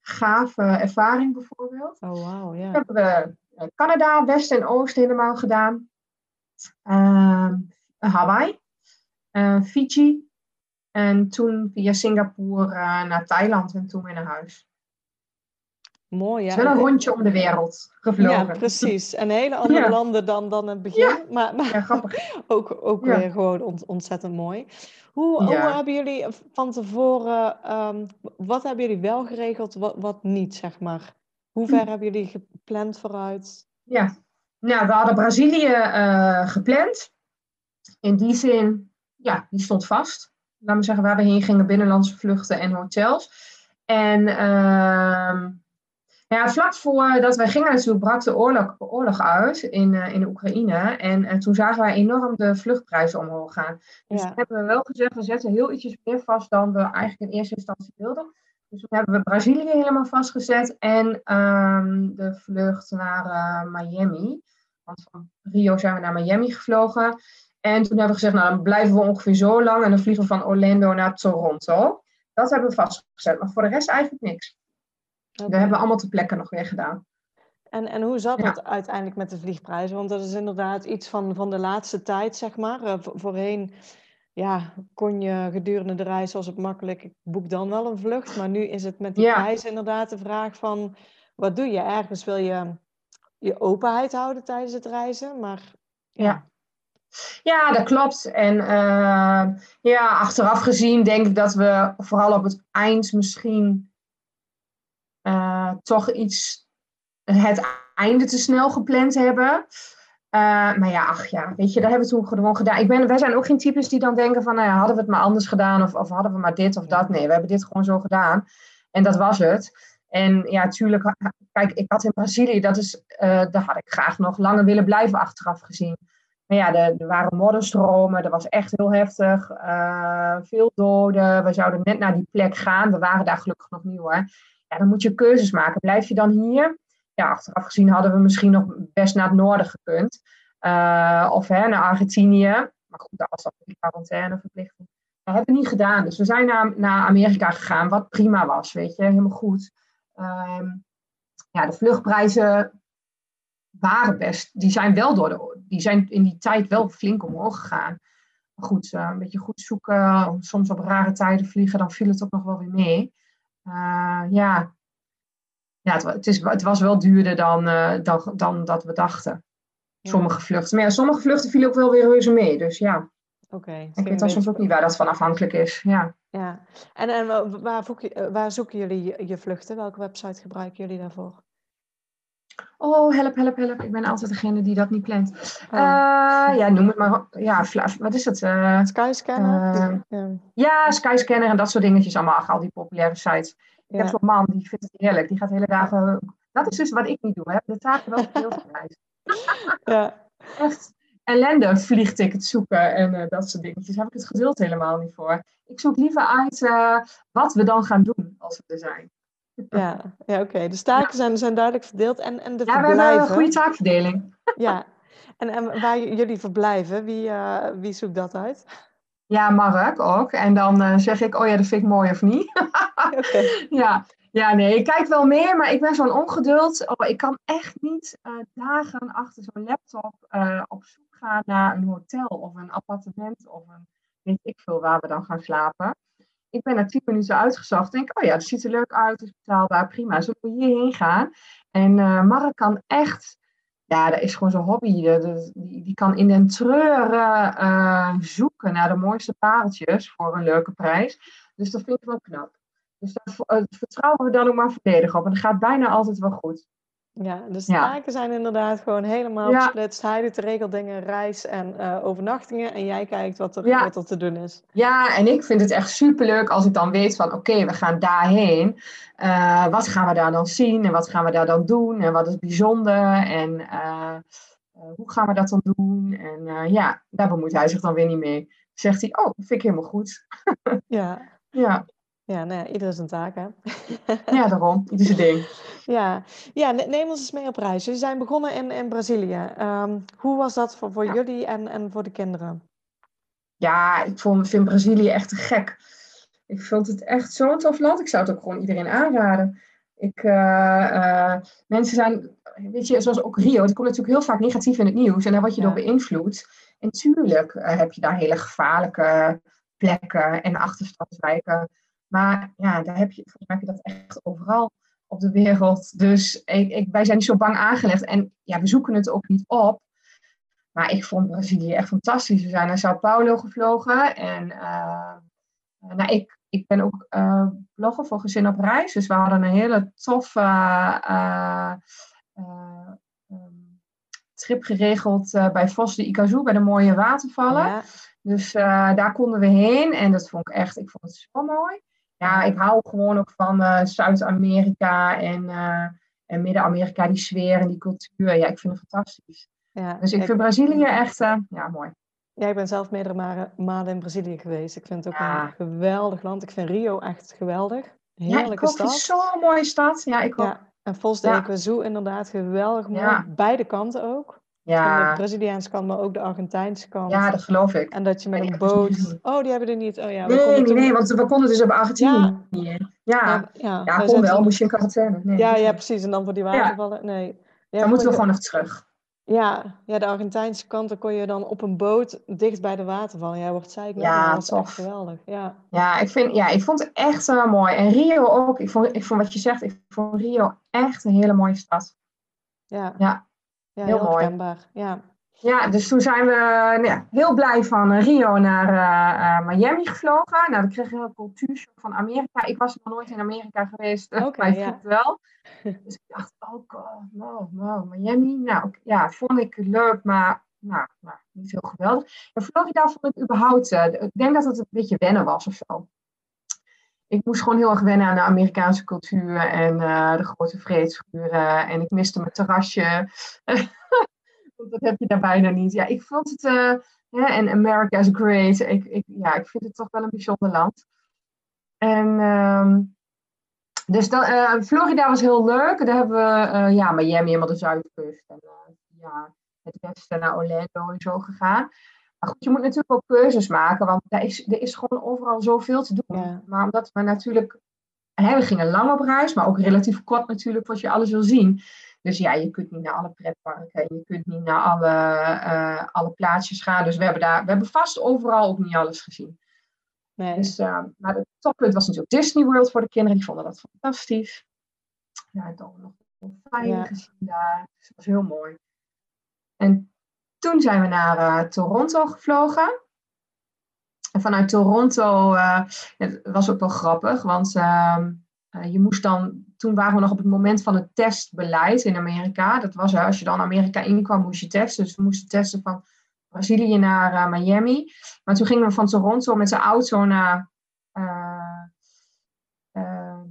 gave ervaring bijvoorbeeld. Oh wow, ja. Yeah. hebben we Canada, West en Oost helemaal gedaan. uh, Hawaii, uh, Fiji en toen via Singapore naar Thailand en toen weer naar huis. Mooi, ja. Het is wel een rondje om de wereld gevlogen. Ja, precies. En hele (laughs) andere landen dan, dan het begin. Ja. Maar, maar Ja, grappig. (laughs) ook, ook weer gewoon ont- ontzettend mooi. Hoe, hoe hebben jullie van tevoren, ehm, wat hebben jullie wel geregeld, wat, wat niet, zeg maar? Hoe Hm. ver hebben jullie gepland vooruit? Ja, nou, we hadden Brazilië eh, gepland. In die zin, ja, die stond vast. Laat me zeggen, waar we heen gingen, binnenlandse vluchten en hotels. En ehm, ja, vlak voordat wij gingen natuurlijk brak de oorlog, oorlog uit in, eh, in de Oekraïne. En eh, toen zagen wij enorm de vluchtprijzen omhoog gaan. Dus Ja. toen hebben we wel gezegd, we zetten heel ietsjes meer vast dan we eigenlijk in eerste instantie wilden. Dus toen hebben we Brazilië helemaal vastgezet en ehm, de vlucht naar eh, Miami. Want van Rio zijn we naar Miami gevlogen. En toen hebben we gezegd, nou dan blijven we ongeveer zo lang en dan vliegen we van Orlando naar Toronto. Dat hebben we vastgezet, maar voor de rest eigenlijk niks. Oké. Dat hebben we allemaal ter plekke nog weer gedaan. En, en hoe zat Ja. het uiteindelijk met de vliegprijzen? Want dat is inderdaad iets van, van de laatste tijd, zeg maar. Eh, vo- voorheen ja, kon je gedurende de reis, was het makkelijk, ik boek dan wel een vlucht. Maar nu is het met die Ja. prijzen inderdaad de vraag van, wat doe je? Ergens wil je je openheid houden tijdens het reizen, maar ja. Ja. Ja, dat klopt. En eh, ja, achteraf gezien denk ik dat we vooral op het eind misschien eh, toch iets het einde te snel gepland hebben. Eh, maar ja, ach ja, weet je, dat hebben we toen gewoon gedaan. Ik ben, wij zijn ook geen types die dan denken van, nou hadden we het maar anders gedaan of, of hadden we maar dit of dat. Nee, we hebben dit gewoon zo gedaan. En dat was het. En ja, tuurlijk, kijk, ik had in Brazilië, dat is, daar had ik graag nog langer willen blijven achteraf gezien. Maar ja, er, er waren modderstromen, dat was echt heel heftig. eh, veel doden. We zouden net naar die plek gaan. We waren daar gelukkig nog niet hoor. Ja, dan moet je keuzes maken. Blijf je dan hier? Ja, achteraf gezien hadden we misschien nog best naar het noorden gekund. Eh, of hè, naar Argentinië. Maar goed, dat was dan die quarantaineverplichting. Dat hebben we niet gedaan. Dus we zijn naar, naar Amerika gegaan, wat prima was, weet je, helemaal goed. Ehm, ja, de vluchtprijzen waren best, die zijn wel door de, die zijn in die tijd wel flink omhoog gegaan. Maar goed, eh, een beetje goed zoeken, soms op rare tijden vliegen, dan viel het ook nog wel weer mee. Eh, ja, ja het, is, het was wel duurder dan, eh, dan, dan dat we dachten. Sommige vluchten. Maar ja, sommige vluchten vielen ook wel weer reuze mee. Dus ja, Oké. ik weet dan soms ook niet waar dat van afhankelijk is. Ja. Ja. En, en wa- waar, waar zoeken jullie je vluchten? Welke website gebruiken jullie daarvoor? Oh, help, help, help. Ik ben altijd degene die dat niet plant. Oh. Eh, ja, noem het maar. Ja, wat is het? Eh, Skyscanner? eh, ja. ja, Skyscanner en dat soort dingetjes allemaal. Al die populaire sites. Ik heb zo'n man, die vindt het heerlijk. Die gaat de hele dagen... Dat is dus wat ik niet doe. Hè. De taken wel veel reizen. (laughs) Ja. Echt ellende vliegtickets zoeken en dat soort dingetjes. Daar heb ik het geduld helemaal niet voor. Ik zoek liever uit wat we dan gaan doen als we er zijn. Ja, ja oké. De taken zijn, zijn duidelijk verdeeld. En, en de Ja, we hebben een goede taakverdeling. (laughs) Ja. En, en waar jullie verblijven, wie, eh, wie zoekt dat uit? Ja, Mark ook. En dan eh, zeg ik, oh ja, dat vind ik mooi of niet. (laughs) (laughs) Oké. Ja, ja, nee, ik kijk wel meer, maar ik ben zo'n ongeduld. Oh, ik kan echt niet eh, dagen achter zo'n laptop op zoek gaan naar een hotel of een appartement of een weet ik veel waar we dan gaan slapen. Ik ben na tien minuten uitgezocht. Denk, oh ja, dat ziet er leuk uit, is betaalbaar, prima. Zullen we hierheen gaan? En eh Mark kan echt, ja, dat is gewoon zijn hobby. Die, kan in den treuren eh, zoeken naar de mooiste pareltjes voor een leuke prijs. Dus dat vind ik wel knap. Dus v- eh, vertrouwen we dan ook maar volledig op. En dat gaat bijna altijd wel goed. Ja, dus de Ja. taken zijn inderdaad gewoon helemaal Ja. gesplitst. Hij doet de regeldingen, reis en eh, overnachtingen. En jij kijkt wat er, Ja. wat er te doen is. Ja, en ik vind het echt superleuk als ik dan weet van oké, we gaan daarheen. Eh, wat gaan we daar dan zien en wat gaan we daar dan doen en wat is bijzonder en eh, hoe gaan we dat dan doen? En ja, daar bemoeit hij zich dan weer niet mee. Zegt hij, oh, dat vind ik helemaal goed. Ja, (laughs) Ja, ja, nou ja, ieder zijn taak, hè? ja daarom. Ieder zijn ding. (laughs) Ja, ja ne- neem ons eens mee op reis. Jullie zijn begonnen in, in Brazilië. Ehm, hoe was dat voor, voor Ja. jullie en, en voor de kinderen? Ja, ik vond, vind Brazilië echt te gek. Ik vond het echt zo'n tof land. Ik zou het ook gewoon iedereen aanraden. Ik, uh, mensen zijn, weet je, zoals ook Rio, het komt natuurlijk heel vaak negatief in het nieuws en daar word je door beïnvloed. En tuurlijk heb je daar hele gevaarlijke plekken en achterstandswijken. Maar ja, daar heb je, volgens mij heb je dat echt overal op de wereld. Dus ik, ik, wij zijn niet zo bang aangelegd. En ja, we zoeken het ook niet op. Maar ik vond Brazilië echt fantastisch. We zijn naar Sao Paulo gevlogen. En uh, nou, ik, ik ben ook uh, blogger voor Gezin op Reis. Dus we hadden een hele toffe uh, trip geregeld bij Vos de Ikazu, bij de mooie watervallen. Ja. Dus daar konden we heen. En dat vond ik echt, ik vond het zo mooi. Ja, ik hou gewoon ook van Zuid-Amerika en, en Midden-Amerika, die sfeer en die cultuur. Ja, ik vind het fantastisch. Ja, dus ik, vind Brazilië echt uh, ja, mooi. Ja, ik ben zelf meerdere maanden in Brazilië geweest. Ik vind het ook een geweldig land. Ik vind Rio echt geweldig. Heerlijke ja, ik stad. zo'n mooie stad. Ja, ik ook. Ja, en Vos de ja. zo inderdaad geweldig mooi. Beide kanten ook. Ja. De Braziliaanse kant, maar ook de Argentijnse kant. Ja, dat geloof ik. En dat je met een boot... Oh, die hebben er niet. Oh, ja, nee, nee, toen... nee, want we konden dus op Argentinië. Ja, ja, ja, ja kon wel. Moest je in quarantaine. Nee, ja, ja, precies. En dan voor die watervallen. Nee. Ja, dan moeten we gewoon nog terug. Ja, ja, de Argentijnse kant, dan kon je dan op een boot dicht bij de waterval. Jij wordt zei ja, dat was echt geweldig. Ja, ja, ik, vind, ja ik vond het echt uh, mooi. En Rio ook. Ik vond, ik vond wat je zegt, ik vond Rio echt een hele mooie stad. Ja, ja, ja heel, heel mooi. Ja. Ja, dus toen zijn we nou ja, heel blij van Rio naar uh, Miami gevlogen. Nou, dan kreeg ik een cultuurshock van Amerika. Ik was nog nooit in Amerika geweest, okay, maar ik ja. wel. (laughs) Dus ik dacht oh, wow, wow, Miami. Nou, ja, vond ik leuk, maar nou, nou niet heel geweldig. En Florida vond ik überhaupt, uh, ik denk dat het een beetje wennen was of zo. Ik moest gewoon heel erg wennen aan de Amerikaanse cultuur en uh, de grote vreedschuren. En ik miste mijn terrasje. (laughs) Want dat heb je daar bijna niet. Ja, ik vond het, uh, en America is great. Ik, ik, ja, ik vind het toch wel een bijzonder land. En um, dus dat, uh, Florida was heel leuk. Daar hebben we uh, ja, Miami helemaal de zuidkust. En uh, ja, het westen naar Orlando en zo gegaan. Maar goed, je moet natuurlijk ook keuzes maken. Want er is, er is gewoon overal zoveel te doen. Ja. Maar omdat we natuurlijk... Hè, we gingen lang op reis, maar ook relatief kort natuurlijk, wat je alles wil zien. Dus ja, je kunt niet naar alle pretparken. Je kunt niet naar alle, alle plaatsjes gaan. Dus we hebben, daar, we hebben vast overal ook niet alles gezien. Nee. Dus, uh, maar het toppunt was natuurlijk Disney World voor de kinderen. Die vonden dat fantastisch. Ja, dan nog fijn ja. gezien daar. Dus dat was heel mooi. En toen zijn we naar uh, Toronto gevlogen. En vanuit Toronto, uh, het was ook wel grappig, want ehm, je moest dan, toen waren we nog op het moment van het testbeleid in Amerika. Dat was als je dan Amerika inkwam, moest je testen. Dus we moesten testen van Brazilië naar Miami. Maar toen gingen we van Toronto met zijn auto naar.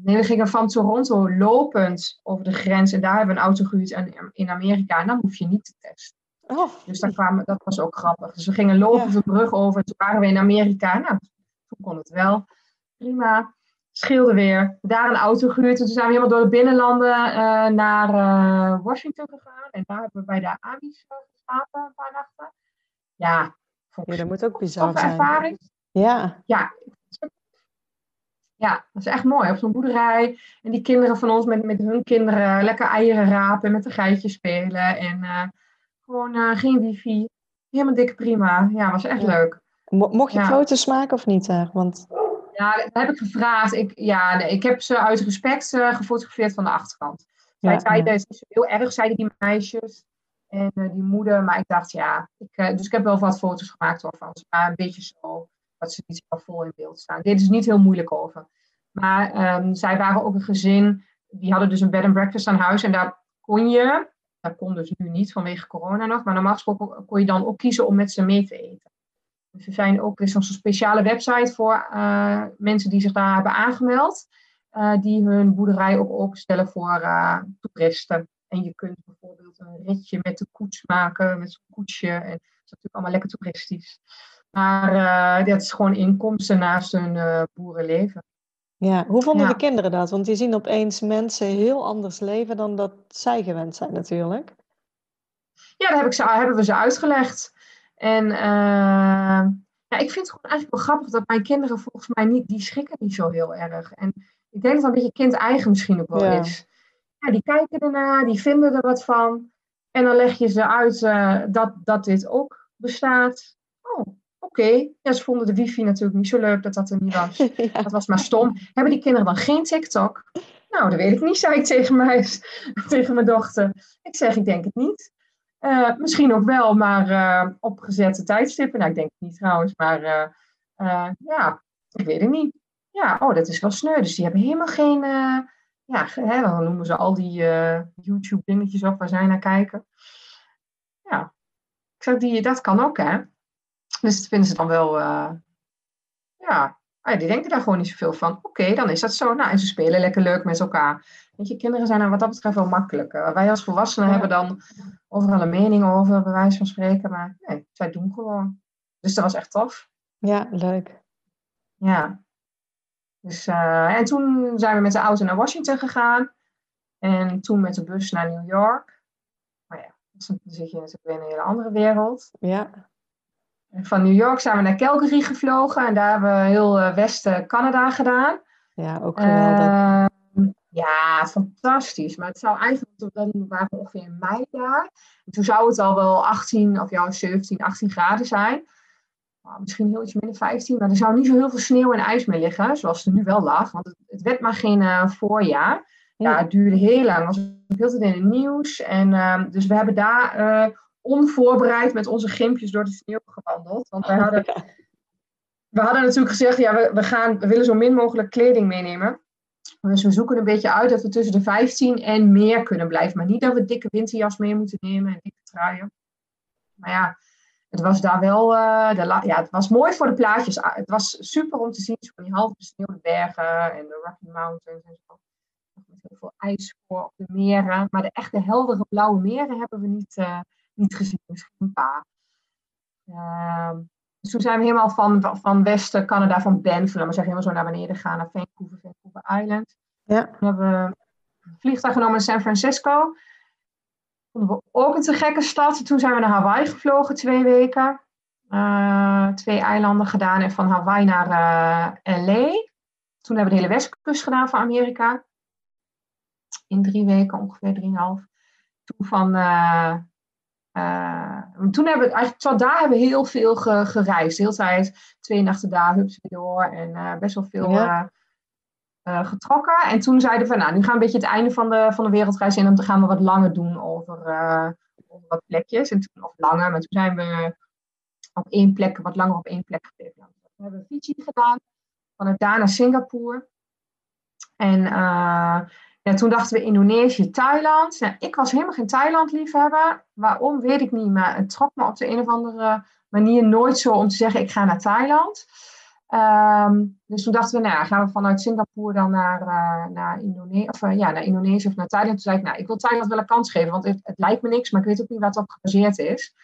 Nee, we gingen van Toronto lopend over de grens. En daar hebben we een auto gehuurd in Amerika. En dan hoef je niet te testen. Oh. Dus daar kwamen, dat was ook grappig. Dus we gingen lopen de brug over. En toen waren we in Amerika. Nou, toen kon het wel. Prima. Scheelde weer. Daar een auto gehuurd. En toen zijn we helemaal door de binnenlanden naar Washington gegaan. En daar hebben we bij de Amish geslapen een paar nachten. Ja, ja dat moet ook bizar zijn. ervaring. Ja. Ja. Ja, dat is echt mooi. Op zo'n boerderij. En die kinderen van ons met, met hun kinderen lekker eieren rapen. Met de geitjes spelen. En uh, gewoon uh, geen wifi. Helemaal dikke prima. Ja, was echt leuk. mocht je foto's maken of niet? Uh, want... Ja, dat heb ik gevraagd. Ik, ja, nee, ik heb ze uit respect gefotografeerd van de achterkant. Zij ja, zeiden, het is heel erg, zeiden die meisjes. En uh, die moeder, maar ik dacht ja, ik, uh, dus ik heb wel wat foto's gemaakt hoor, van ze, maar een beetje zo, dat ze niet zo vol in beeld staan. Dit is niet heel moeilijk over. Maar um, zij waren ook een gezin, die hadden dus een bed and breakfast aan huis en daar kon je, dat kon dus nu niet vanwege corona nog, maar normaal gesproken kon je dan ook kiezen om met ze mee te eten. Dus er zijn ook, er is zo'n speciale website voor uh, mensen die zich daar hebben aangemeld, die hun boerderij ook openstellen voor toeristen. En je kunt bijvoorbeeld een ritje met de koets maken, met zo'n koetsje. En dat is natuurlijk allemaal lekker toeristisch. Maar dat is gewoon inkomsten naast hun boerenleven. Ja, hoe vonden de kinderen dat? Want die zien opeens mensen heel anders leven dan dat zij gewend zijn natuurlijk. Ja, daar heb ik ze, hebben we ze uitgelegd. En uh, ja, ik vind het gewoon eigenlijk wel grappig dat mijn kinderen volgens mij niet, die schrikken niet zo heel erg. En Ik denk dat het een beetje kind-eigen misschien ook wel Ja. is. Ja, die kijken ernaar, die vinden er wat van. En dan leg je ze uit eh, dat, dat dit ook bestaat. Oké. Ja, ze vonden de wifi natuurlijk niet zo leuk dat dat er niet was. (laughs) ja. Dat was maar stom. Hebben die kinderen dan geen TikTok? Nou, dat weet ik niet, zei ik tegen, mij, (laughs) tegen mijn dochter. Ik zeg, ik denk het niet. Eh, misschien ook wel, maar eh, op gezette tijdstippen. Nou, ik denk het niet trouwens, maar eh, ja, ik weet het niet. Ja, oh, dat is wel sneu. Dus die hebben helemaal geen, ja, hè, dan noemen ze al die YouTube-dingetjes op waar zij naar kijken. Ja, ik zeg, die, dat kan ook, hè. Dus dat vinden ze dan wel, eh, ja, Ah die denken daar gewoon niet zoveel van. Oké, dan is dat zo. Nou, en ze spelen lekker leuk met elkaar. Weet je, kinderen zijn er wat dat betreft wel makkelijker. Wij als volwassenen Ja. hebben dan overal een mening over, bij wijze van spreken. Maar nee, zij doen gewoon. Dus dat was echt tof. ja, leuk. Ja. Dus, eh, en toen zijn we met de auto naar Washington gegaan. En toen met de bus naar New York. Maar ja, dan zit je natuurlijk weer in een hele andere wereld. Ja, van New York zijn we naar Calgary gevlogen. En daar hebben we heel eh, West-Canada gedaan. ja ook geweldig. Ehm, ja, fantastisch. Maar het zou eigenlijk, dan waren we ongeveer in mei daar. En toen zou het al wel 18 of ja, 17, 18 graden zijn. Nou, misschien heel iets minder 15. Maar er zou niet zo heel veel sneeuw en ijs meer liggen. Zoals er nu wel lag. Want het, het werd maar geen eh, voorjaar. Ja, het duurde heel lang. Het was heel tijd in het nieuws. En, ehm, dus we hebben daar eh, onvoorbereid met onze gimpjes door de sneeuw gewandeld. Want wij hadden, (laughs) Ja. we hadden natuurlijk gezegd, ja, we, we, gaan, we willen zo min mogelijk kleding meenemen. Dus we zoeken een beetje uit dat we tussen de 15 en meer kunnen blijven. Maar niet dat we dikke winterjas mee moeten nemen en dikke truien. Maar ja, het was daar wel, eh, de ja, het was mooi voor de plaatjes. Ah, Het was super om te zien, van die half besneeuwde bergen en de Rocky Mountains en zo. Met heel veel ijs voor op de meren. Maar de echte heldere blauwe meren hebben we niet, eh, niet gezien. Misschien een paar. Ehm, dus toen zijn we helemaal van, van West-Canada, van Banff, maar zeggen, helemaal zo naar beneden gegaan, naar Vancouver, Vancouver Island. Ja. Toen hebben we een vliegtuig genomen naar San Francisco. Vonden we ook een te gekke stad. Toen zijn we naar Hawaii gevlogen, twee weken. Eh, twee eilanden gedaan en van Hawaii naar eh, LA. Toen hebben we de hele westkust gedaan van Amerika. In drie weken, ongeveer drieënhalf. Toen van... eh, eh, toen hebben we, eigenlijk, tot daar hebben we heel veel ge- gereisd. De hele tijd, twee nachten daar, hups weer door. En eh, best wel veel Ja. eh, getrokken. En toen zeiden we, van, nou, nu gaan we een beetje het einde van de, van de wereldreis in. En dan gaan we wat langer doen over, over wat plekjes. En toen, of langer, maar toen zijn we op één plek, wat langer op één plek gebleven. Nou, we hebben Fiji gedaan. Vanuit daar naar Singapore. En toen dachten we Indonesië, Thailand. Ik was helemaal geen Thailand-liefhebber. Waarom, weet ik niet. Maar het trok me op de een of andere manier nooit zo om te zeggen, ik ga naar Thailand. Ehm, dus toen dachten we, nou, gaan we vanuit Singapore dan naar, eh, naar, of, eh, ja, naar Indonesië of naar Thailand. Toen zei ik, nou, ik wil Thailand wel een kans geven, want het, lijkt me niks, maar ik weet ook niet waar het op gebaseerd is.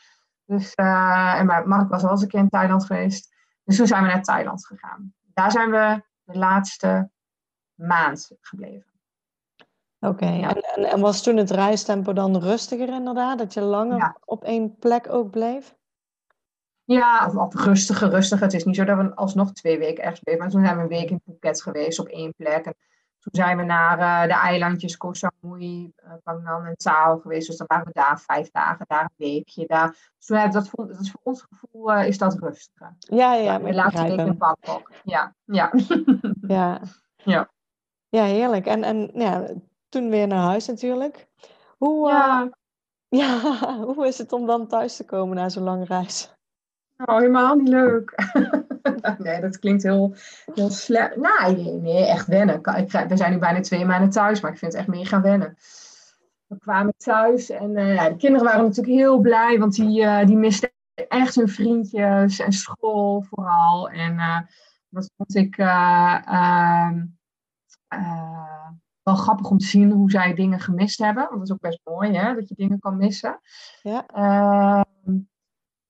Dus, eh, en maar Mark was al eens een keer in Thailand geweest. Dus toen zijn we naar Thailand gegaan. Daar zijn we de laatste maand gebleven. Oké, en, en, en was toen het reistempo dan rustiger inderdaad? Dat je langer Ja. op één plek ook bleef? Ja, of, rustiger, rustiger. Het is niet zo dat we alsnog twee weken ergens bleven. Maar toen zijn we een week in Phuket geweest op één plek. En toen zijn we naar eh, de eilandjes Koh Samui, Phangan en Tao geweest. Dus dan waren we daar vijf dagen, daar een weekje. Daar. Dus toen dat, vond- dat is voor ons gevoel eh, is dat rustiger. Ja, ja, Ja, de ik laatste week in. Bangkok. Ja, ja. Ja. (laughs) Ja. Ja, heerlijk. En, en ja, toen weer naar huis natuurlijk. Hoe, eh, ja. (laughs) ja, hoe is het om dan thuis te komen na zo'n lange reis? Oh, helemaal niet leuk. (laughs) nee, dat klinkt heel, heel slecht. Nee, nee, nee, echt wennen. Ik We zijn nu bijna twee maanden thuis, maar ik vind het echt meer gaan wennen. We kwamen thuis en eh, ja, de kinderen waren natuurlijk heel blij, want die, eh, die misten echt hun vriendjes en school vooral. En eh, dat vond ik eh, wel grappig om te zien hoe zij dingen gemist hebben. Want dat is ook best mooi, hè, dat je dingen kan missen. Ja. Ehm,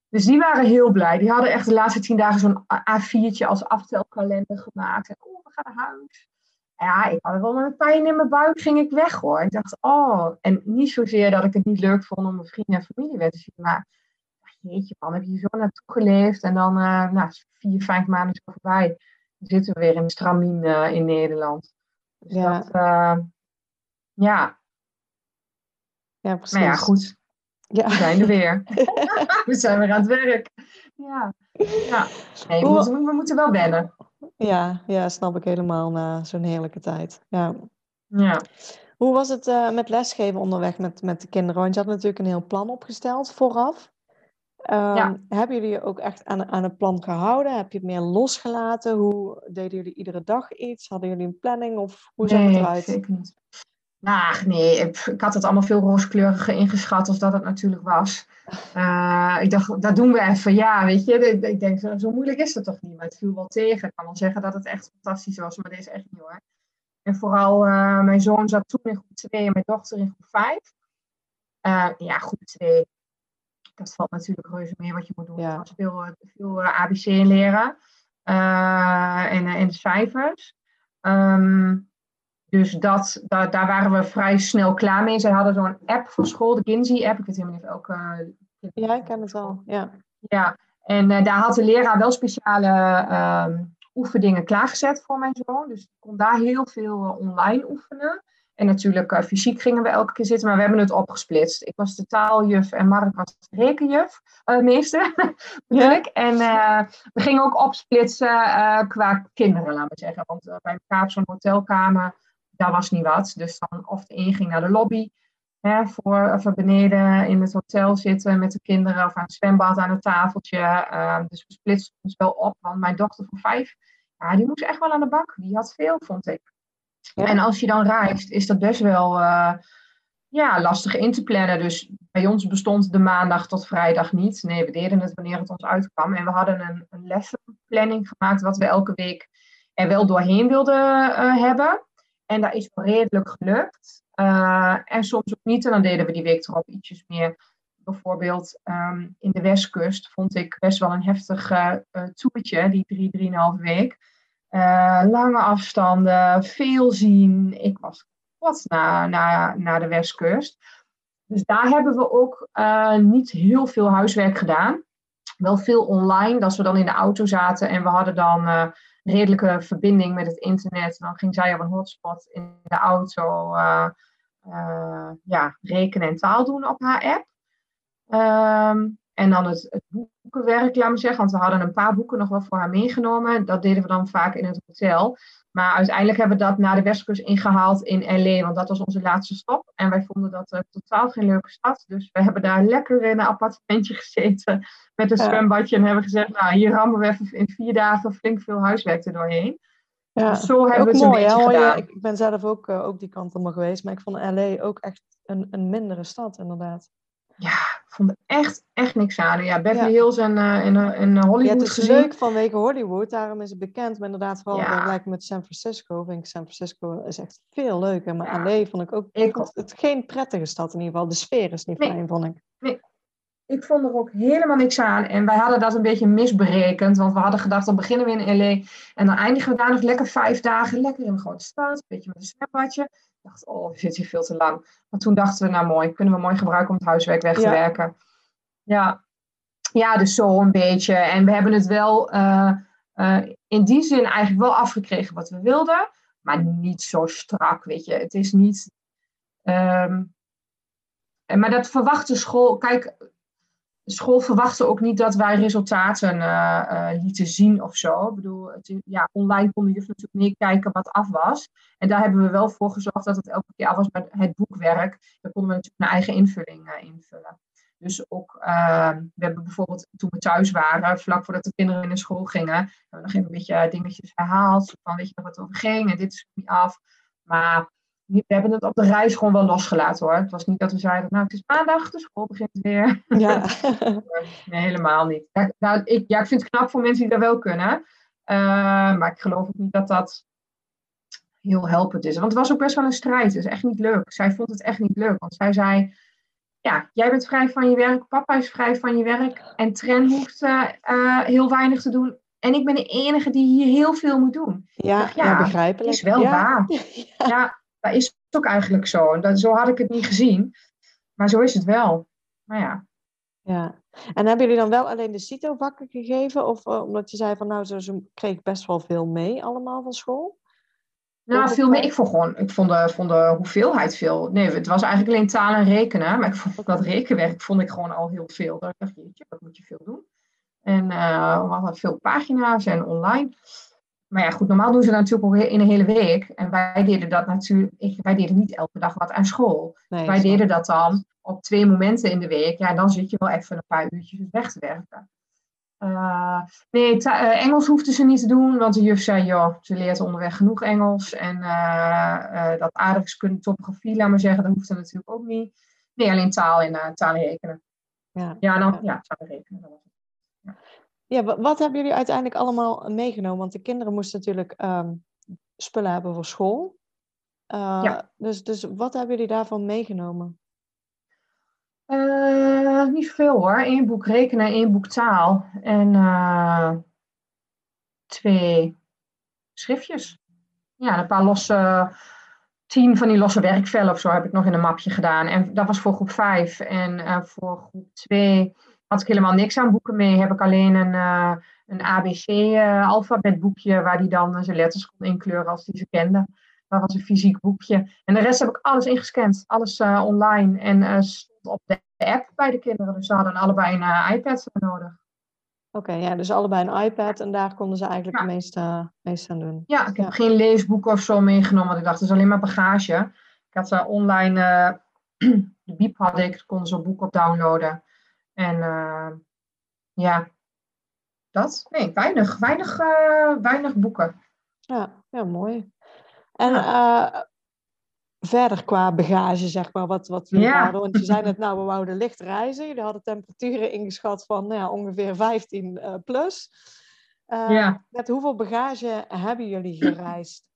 dus die waren heel blij. Die hadden echt de laatste tien dagen zo'n A4'tje als aftelkalender gemaakt. En oh, we gaan naar huis. Ja, ik had wel een pijn in mijn buik, ging ik weg hoor. Ik dacht, oh. En niet zozeer dat ik het niet leuk vond om mijn vrienden en familie weer te zien. Maar jeetje man, heb je zo naartoe geleefd. En dan, eh nou, vier, vijf maanden zo voorbij. Zitten we weer in Stramien eh, in Nederland. Dus ja. dat, uh, ja. Ja, precies. Maar ja, goed. Ja. We zijn er weer. (laughs) we zijn weer aan het werk. Ja. ja. Nee, we, moeten, we moeten wel wennen. Ja, ja, snap ik helemaal na zo'n heerlijke tijd. Ja. ja. Hoe was het uh, met lesgeven onderweg met, met de kinderen? Want je had natuurlijk een heel plan opgesteld vooraf. Um, ja. Hebben jullie je ook echt aan, aan het plan gehouden? Heb je het meer losgelaten? Hoe deden jullie iedere dag iets? Hadden jullie een planning of hoe zag het eruit? Nee, niet. Nou, nee, ik, ik, had het allemaal veel rooskleuriger ingeschat als dat het natuurlijk was. Uh, (laughs) ik dacht, dat doen we even. Ja, weet je, ik denk, zo moeilijk is het toch niet. Maar het viel wel tegen. Ik kan wel zeggen dat het echt fantastisch was, maar deze echt niet hoor. En vooral, uh, mijn zoon zat toen in groep 2 en mijn dochter in groep 5. Uh, eh, ja, groep 2. Dat valt natuurlijk reuze mee wat je moet doen. Ja. was veel, veel ABC leren. en, en de cijfers. Um, dus dat, daar, daar waren we vrij snel klaar mee. Zij hadden zo'n app voor school, de Ginzy-app. Ik weet helemaal niet of elke... Ja, ik ken het wel, ja. Ja, en uh, daar had de leraar wel speciale uh, oefendingen klaargezet voor mijn zoon. Dus ik kon daar heel veel uh, online oefenen. En natuurlijk uh, fysiek gingen we elke keer zitten, maar we hebben het opgesplitst. Ik was de taaljuf en Mark was de rekenjuf, meester. ja. (laughs) En we gingen ook opsplitsen qua kinderen, laten we zeggen. Want bij elkaar op zo'n hotelkamer dat was niet wat. Dus dan of de een ging naar de lobby hè, voor, of beneden in het hotel zitten met de kinderen of aan het zwembad aan het tafeltje. Uh, dus we splitsten ons wel op, want mijn dochter van vijf, ja, die moest echt wel aan de bak. Die had veel, vond ik. En als je dan reist, is dat best wel uh, ja, lastig in te plannen. Dus bij ons bestond de maandag tot vrijdag niet. Nee, we deden het wanneer het ons uitkwam. En we hadden een, een lessenplanning gemaakt, wat we elke week er wel doorheen wilden uh, hebben. En dat is redelijk gelukt. Uh, en soms ook niet. En dan deden we die week erop ietsjes meer. Bijvoorbeeld um, in de Westkust vond ik best wel een heftig uh, toertje, die drie, drieënhalve week. Uh, lange afstanden, veel zien. Ik was wat naar, naar, naar de Westkust. Dus daar hebben we ook niet heel veel huiswerk gedaan. Wel veel online, dat we dan in de auto zaten en we hadden dan redelijke verbinding met het internet. Dan ging zij op een hotspot in de auto ja, rekenen en taal doen op haar app. Um, en dan het, het, boekenwerk, laat me zeggen. Want we hadden een paar boeken nog wel voor haar meegenomen. Dat deden we dan vaak in het hotel. Maar uiteindelijk hebben we dat naar de Westkust ingehaald in LA. Want dat was onze laatste stop. En wij vonden dat uh, totaal geen leuke stad. Dus we hebben daar lekker in een appartementje gezeten. Met een zwembadje. En hebben gezegd, nou hier rammen we even in vier dagen flink veel huiswerk er doorheen. Ja, dus zo hebben we het mooi, een beetje gedaan. ik ben zelf ook, uh, ook die kant allemaal geweest. Maar ik vond LA ook echt een, een mindere stad inderdaad. Ja, vond er echt, echt niks aan. Ja, Beverly Hills en, uh, en, en Hollywood ja, het is leuk vanwege Hollywood, daarom is het bekend. Maar inderdaad, vooral ja. met San Francisco. Vind ik San Francisco is echt veel leuker. Maar ja. LA vond ik ook ik het geen prettige stad in ieder geval. De sfeer is niet fijn, vond ik. Nee, ik vond er ook helemaal niks aan. En wij hadden dat een beetje misberekend. Want we hadden gedacht, dan beginnen we in LA. En dan eindigen we daar nog lekker vijf dagen. Lekker in een grote stad. Een beetje met een zwembadje. Ik dacht, oh, we zitten hier veel te lang. Maar toen dachten we, nou mooi, kunnen we mooi gebruiken om het huiswerk weg te ja. werken. Ja. ja, dus zo een beetje. En we hebben het wel uh, uh, in die zin eigenlijk wel afgekregen wat we wilden. Maar niet zo strak, weet je. Het is niet... Um, maar dat verwacht de school... Kijk, school verwachtte ook niet dat wij resultaten uh, uh, lieten zien of zo. Ik bedoel, ja, online konden juf natuurlijk meekijken wat af was. En daar hebben we wel voor gezorgd dat het elke keer af was met het boekwerk. Daar konden we natuurlijk een eigen invulling uh, invullen. Dus ook, ehm, we hebben bijvoorbeeld toen we thuis waren, vlak voordat de kinderen in de school gingen, hebben we nog even een beetje dingetjes herhaald. Van weet je nog wat over ging en dit is niet af. Maar we hebben het op de reis gewoon wel losgelaten hoor. Het was niet dat we zeiden, nou het is maandag, de school begint weer. Ja. (laughs) nee, helemaal niet. Ja, nou, ik, ja, ik vind het knap voor mensen die dat wel kunnen. Uh, maar ik geloof ook niet dat dat heel helpend is. Want het was ook best wel een strijd. Het is echt niet leuk. Zij vond het echt niet leuk. Want zij zei, ja, jij bent vrij van je werk, papa is vrij van je werk. En Tren hoeft uh, uh, heel weinig te doen. En ik ben de enige die hier heel veel moet doen. Ja, dacht, ja, ja begrijpelijk. is wel ja. waar. (laughs) ja dat is ook eigenlijk zo. Dat, zo had ik het niet gezien. Maar zo is het wel. Nou ja. Ja. En hebben jullie dan wel alleen de CITO-vakken gegeven? Of uh, omdat je zei van nou, ze, ze kreeg best wel veel mee allemaal van school? Nou, veel meer. Ik vond gewoon, ik vond de, vond de hoeveelheid veel. Nee, het was eigenlijk alleen taal en rekenen. Maar ik vond dat rekenwerk vond ik gewoon al heel veel. Dat ik dacht, jeetje, wat moet je veel doen. En uh, we hadden veel pagina's en online. Maar ja, goed, normaal doen ze dat natuurlijk in een hele week. En wij deden dat natuurlijk, wij deden niet elke dag wat aan school. wij deden dat dan op twee momenten in de week. Ja, dan zit je wel even een paar uurtjes weg te werken. Uh, nee, uh, Engels hoefden ze niet te doen, want de juf zei, joh, ze leert onderweg genoeg Engels. En uh, dat aardrijkskunde, topografie, laat maar zeggen, dat hoefde natuurlijk ook niet. Nee, alleen taal en taal en rekenen. Ja, ja, dan, ja. taal en rekenen. Het. Ja, wat hebben jullie uiteindelijk allemaal meegenomen? Want de kinderen moesten natuurlijk um, spullen hebben voor school. Uh, ja. dus, dus wat hebben jullie daarvan meegenomen? Uh, niet veel hoor. Eén boek rekenen, één boek taal. En uh, twee schriftjes. Ja, een paar losse, tien van die losse werkvellen of zo heb ik nog in een mapje gedaan. En dat was voor groep vijf. En voor groep twee had ik helemaal niks aan boeken mee. Heb ik alleen een, uh, een ABC-alfabetboekje waar die dan zijn letters kon inkleuren als die ze kende. Dat was een fysiek boekje. En de rest heb ik alles ingescand. Alles uh, online. En uh, stond op de app bij de kinderen. Dus ze hadden allebei een iPad nodig. Oké, ja, dus allebei een iPad en daar konden ze eigenlijk ja. het meeste, meeste aan doen. Ja, ik heb geen leesboek of zo meegenomen, want ik dacht, het is alleen maar bagage. Ik had ze online, (clears throat) de biep had ik, konden ze een boek op downloaden. En uh, ja, dat. Nee, weinig, weinig, uh, weinig boeken. Ja, ja mooi. En ja. Uh, verder qua bagage, zeg maar, wat, wat jullie ja. hadden. Want je zei net, nou, we wouden licht reizen. Jullie hadden temperaturen ingeschat van nou ja, ongeveer 15 plus. ja. Met hoeveel bagage hebben jullie gereisd?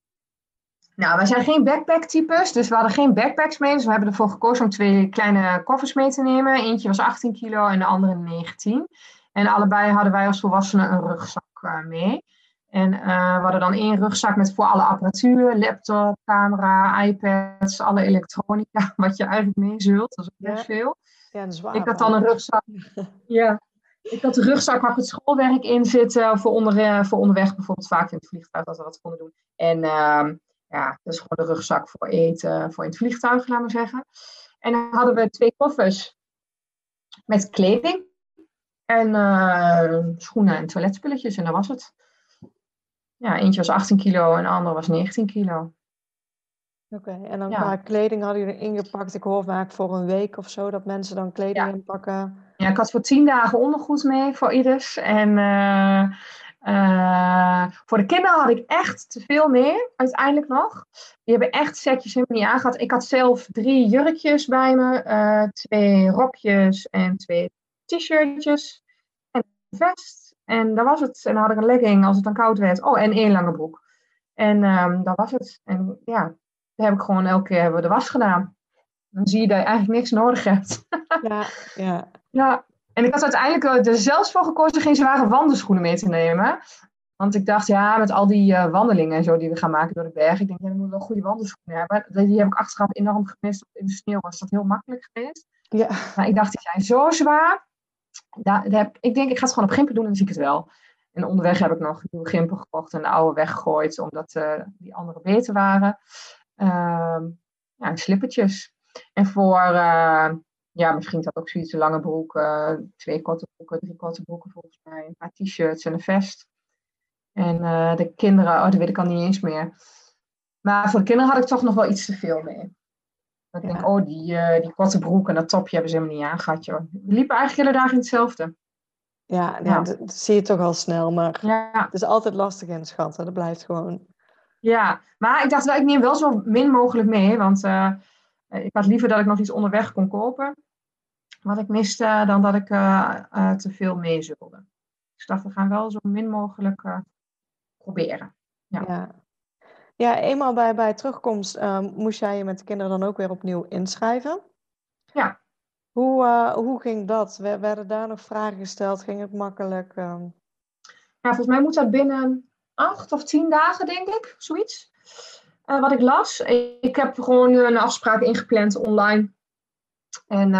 Nou, wij zijn geen backpack-types, dus we hadden geen backpacks mee. Dus we hebben ervoor gekozen om twee kleine koffers mee te nemen. Eentje was 18 kilo en de andere 19. En allebei hadden wij als volwassenen een rugzak uh, mee. En uh, we hadden dan één rugzak met voor alle apparatuur, laptop, camera, iPads, alle elektronica, (laughs) wat je eigenlijk mee zult. Dat is ook best veel. Ja, zwaar, ik had dan een rugzak. (laughs) ja. Ik had de rugzak waar ik het schoolwerk in zitten voor, onder, eh, voor onderweg, bijvoorbeeld vaak in het vliegtuig dat we wat konden doen. En uh, ja, dat is gewoon de rugzak voor eten, voor in het vliegtuig, laten we zeggen. En dan hadden we twee koffers met kleding en uh, schoenen en toiletspulletjes en dat was het. Ja, eentje was 18 kilo en de andere was 19 kilo. Oké, en dan ja. qua kleding hadden jullie ingepakt. Ik hoor vaak voor een week of zo dat mensen dan kleding ja. inpakken. Ja, ik had voor tien dagen ondergoed mee voor ieders. En uh, uh, voor de kinderen had ik echt te veel meer, uiteindelijk nog. Die hebben echt setjes helemaal niet aangehad. Ik had zelf drie jurkjes bij me, uh, twee rokjes en twee t-shirtjes en een vest. En dat was het. En dan had ik een legging als het dan koud werd. Oh, en één lange broek. En um, dat was het. En ja, daar heb ik gewoon elke keer hebben we de was gedaan. Dan zie je dat je eigenlijk niks nodig hebt. ja, ja. (laughs) Ja, en ik had uiteindelijk er zelfs voor gekozen geen zware wandelschoenen mee te nemen. Want ik dacht, ja, met al die uh, wandelingen en zo die we gaan maken door de berg. Ik denk, ja, dan moeten we wel goede wandelschoenen hebben. Die heb ik achteraf enorm gemist. In de sneeuw was dat heel makkelijk geweest. Ja. Maar ik dacht, die zijn zo zwaar. Daar, daar heb, ik denk, ik ga het gewoon op gimpen doen en dan zie ik het wel. En onderweg heb ik nog nieuwe gimpen gekocht en de oude weggegooid. Omdat uh, die andere beter waren. Uh, ja, slippertjes. En voor... Ja, misschien dat ook zoiets, lange broek, uh, twee korte broeken, drie korte broeken volgens mij, een paar t-shirts en een vest. En uh, de kinderen, oh, dat weet ik al niet eens meer. Maar voor de kinderen had ik toch nog wel iets te veel mee. Dat ik denk, oh, die, uh, die korte broek en dat topje hebben ze helemaal niet aangehad, joh. We liepen eigenlijk hele dagen in hetzelfde. Ja, ja. dat zie je toch al snel, maar ja. het is altijd lastig in schatten, dat blijft gewoon. Ja, maar ik dacht wel, ik neem wel zo min mogelijk mee, want ik had liever dat ik nog iets onderweg kon kopen wat ik miste, dan dat ik uh, uh, te veel meezulde. Dus ik dacht, we gaan wel zo min mogelijk proberen. Ja. ja. Ja. eenmaal bij, bij terugkomst moest jij je met de kinderen dan ook weer opnieuw inschrijven. Ja. Hoe, hoe ging dat? Werden daar nog vragen gesteld? Ging het makkelijk? Ja, volgens mij moet dat binnen acht of tien dagen, denk ik, zoiets. wat ik las. Ik heb gewoon een afspraak ingepland online. En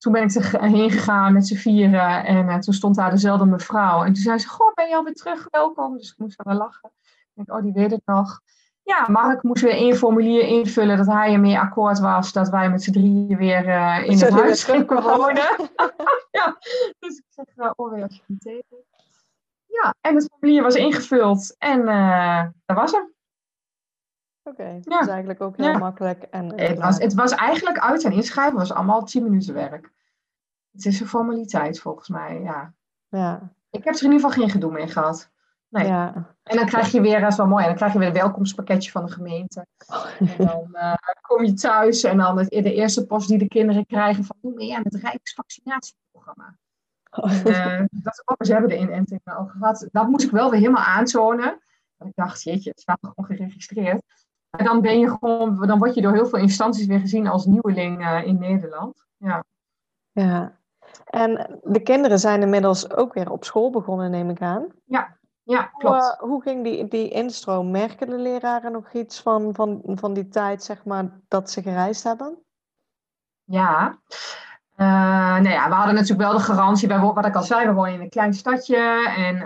toen ben ik erheen gegaan met z'n vieren en uh, toen stond daar dezelfde mevrouw. En toen zei ze, goh, ben je alweer terug? Welkom. Dus ik moest wel lachen. Ik denk, oh, die weet het nog. ja, Mark moest weer één formulier invullen dat hij ermee akkoord was dat wij met z'n drieën weer uh, in het huis gingen wonen. (laughs) ja, dus ik zeg, uh, oh weer als je niet tegen. Ja, en het formulier was ingevuld en dat was hem. Oké, okay, dat is eigenlijk ook heel makkelijk. En, het, was, het was eigenlijk uit en inschrijven, was allemaal tien minuten werk. Het is een formaliteit volgens mij, ja. ja. Ik heb er in ieder geval geen gedoe mee gehad. Nee. Ja. En dan krijg je weer, dat is wel mooi, en dan krijg je weer een welkomstpakketje van de gemeente. En (laughs) dan uh, kom je thuis en dan de, de eerste post die de kinderen krijgen van doe mee aan het Rijksvaccinatieprogramma. Oh. Uh, dat ook, ze hebben de inenting al gehad. Dat moest ik wel weer helemaal aantonen. Ik dacht, jeetje, het staat gewoon geregistreerd. Dan ben je gewoon, dan word je door heel veel instanties weer gezien als nieuweling uh, in Nederland. Ja. ja. En de kinderen zijn inmiddels ook weer op school begonnen, neem ik aan. Ja, ja, klopt. Hoe, hoe, ging die, die instroom? Merken de leraren nog iets van, van, van die tijd, zeg maar, dat ze gereisd hebben? Ja. Uh, nou ja, we hadden natuurlijk wel de garantie, wij, wat ik al zei, we wonen in een klein stadje. En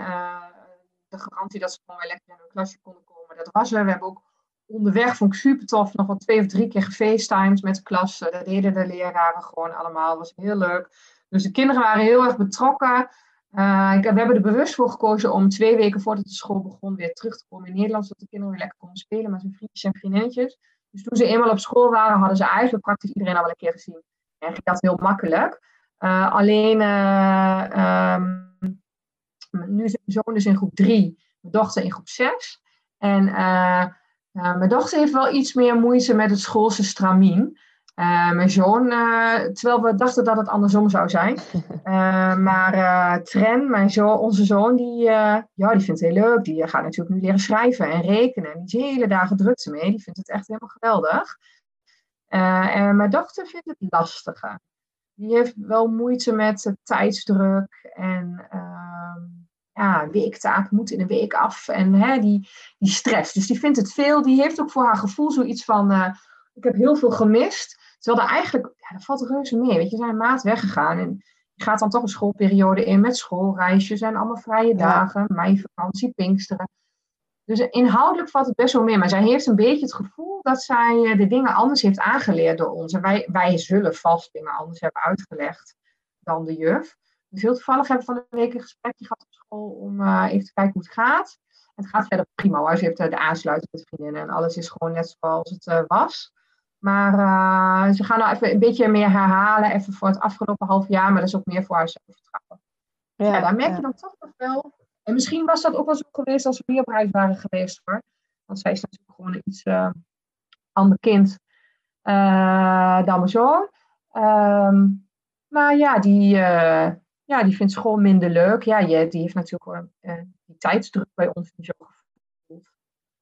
de garantie dat ze gewoon weer lekker in een klasje konden komen, dat was er. We hebben ook onderweg, vond ik super tof, nog wel twee of drie keer gefacetimed met de klas. Dat deden de leraren gewoon allemaal, was heel leuk. Dus de kinderen waren heel erg betrokken. Uh, we hebben er bewust voor gekozen om twee weken voordat de school begon weer terug te komen in Nederland, zodat de kinderen weer lekker konden spelen met hun vriendjes en vriendinnetjes. Dus toen ze eenmaal op school waren, hadden ze eigenlijk praktisch iedereen al wel een keer gezien. En ging dat heel makkelijk. Uh, alleen, um, nu is mijn zoon dus in groep drie, mijn dochter in groep zes. En mijn dochter heeft wel iets meer moeite met het schoolse stramien. Uh, mijn zoon, uh, terwijl we dachten dat het andersom zou zijn. (laughs) Maar Tren, mijn zoon, onze zoon, die, ja, die vindt het heel leuk. Die gaat natuurlijk nu leren schrijven en rekenen. En die is hele dagen druk mee. Die vindt het echt helemaal geweldig. en mijn dochter vindt het lastiger. Die heeft wel moeite met tijdsdruk en ehm, ja, weektaak moet in een week af. En hè, die, die stress. Dus die vindt het veel. Die heeft ook voor haar gevoel zoiets van ik heb heel veel gemist. Terwijl er eigenlijk, ja, dat valt reuze mee. Weet je, zijn maat weggegaan en je gaat dan toch een schoolperiode in met schoolreisjes en allemaal vrije dagen, meivakantie, pinksteren. Dus inhoudelijk valt het best wel mee. Maar zij heeft een beetje het gevoel dat zij eh, de dingen anders heeft aangeleerd door ons. En wij, wij zullen vast dingen anders hebben uitgelegd dan de juf. Dus heel toevallig hebben we van de week een gesprekje gehad op school om uh, even te kijken hoe het gaat. Het gaat verder prima hoor. Ze heeft uh, de aansluiting met vriendinnen en alles is gewoon net zoals het was. Maar ze gaan nou even een beetje meer herhalen, even voor het afgelopen half jaar, maar dat is ook meer voor haar zelfvertrouwen. Ja, ja daar merk je dan toch nog wel. En misschien was dat ook wel zo geweest als we hier op reis waren geweest hoor. Want zij is natuurlijk gewoon een iets ander kind dan mijn zoon. Um, maar ja die, ja, die vindt school minder leuk. Ja, je, die heeft natuurlijk die tijdsdruk bij ons niet zo gevoeld.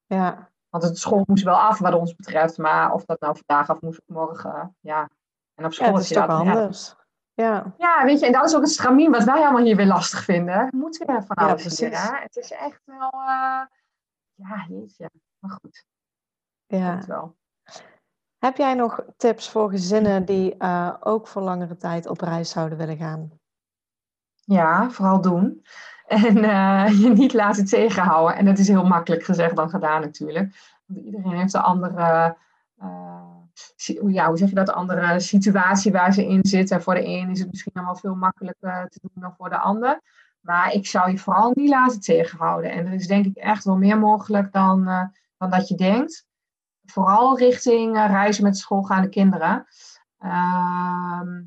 Ja. Want het school moest wel af wat ons betreft, maar of dat nou vandaag of moest of morgen, ja. En op school ja, is het toch anders. Ja. ja, weet je, en dat is ook het stramien wat wij allemaal hier weer lastig vinden. Moeten we van alles ja, Het is echt wel, uh, ja, jeetje. Maar goed. Ja. Wel. Heb jij nog tips voor gezinnen die uh, ook voor langere tijd op reis zouden willen gaan? Ja, vooral doen. En uh, (laughs) je niet laten tegenhouden. En dat is heel makkelijk gezegd dan gedaan natuurlijk. Want iedereen heeft een andere, uh, ja, hoe zeg je dat, andere situatie waar ze in zitten. En voor de een is het misschien allemaal veel makkelijker te doen dan voor de ander. Maar ik zou je vooral niet laten tegenhouden. En er is denk ik echt wel meer mogelijk dan, dan dat je denkt. Vooral richting reizen met schoolgaande kinderen. Ehm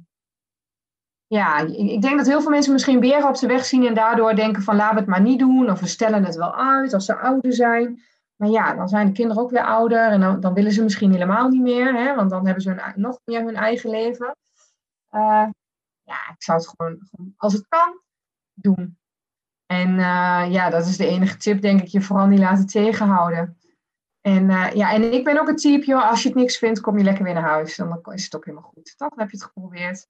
ja, ik denk dat heel veel mensen misschien beren op de weg zien en daardoor denken van laten we het maar niet doen of we stellen het wel uit als ze ouder zijn. Maar ja, dan zijn de kinderen ook weer ouder en dan, dan willen ze misschien helemaal niet meer, hè, want dan hebben ze nog meer hun eigen leven. Uh, ja, ik zou het gewoon, als het kan, doen. En uh, ja, dat is de enige tip, denk ik, je vooral niet laten tegenhouden. En, uh, ja, en ik ben ook een type, joh, als je het niks vindt, kom je lekker weer naar huis. Dan is het ook helemaal goed. Dan heb je het geprobeerd.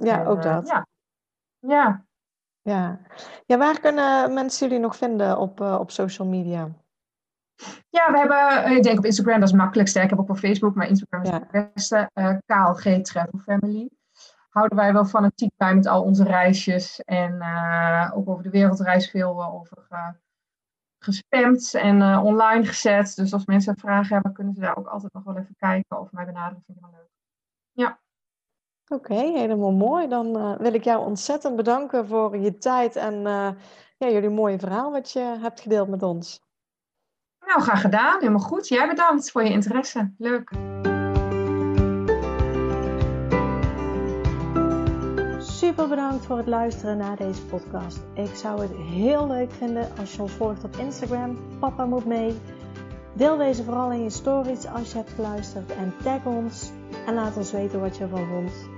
Ja, ook dat. ja. ja. Ja. ja, waar kunnen mensen jullie nog vinden op, uh, op social media? Ja, we hebben, eh, ik denk op Instagram, dat is het makkelijkste. Ik heb ook op Facebook, maar Instagram is ja. het beste. Uh, eh, KLG Travel Family. Houden wij wel fanatiek bij met al onze reisjes. En uh, ook over de wereldreis veel over gespamd en eh, online gezet. Dus als mensen vragen hebben, kunnen ze daar ook altijd nog wel even kijken of mij benaderen. Vind ik wel leuk. Ja. Oké, helemaal mooi. Dan uh, wil ik jou ontzettend bedanken voor je tijd en uh, ja, jullie mooie verhaal wat je hebt gedeeld met ons. Nou, graag gedaan. Helemaal goed. Jij bedankt voor je interesse. Leuk. Super bedankt voor het luisteren naar deze podcast. Ik zou het heel leuk vinden als je ons volgt op Instagram. Papa moet mee. Deel deze vooral in je stories als je hebt geluisterd en tag ons en laat ons weten wat je ervan vond.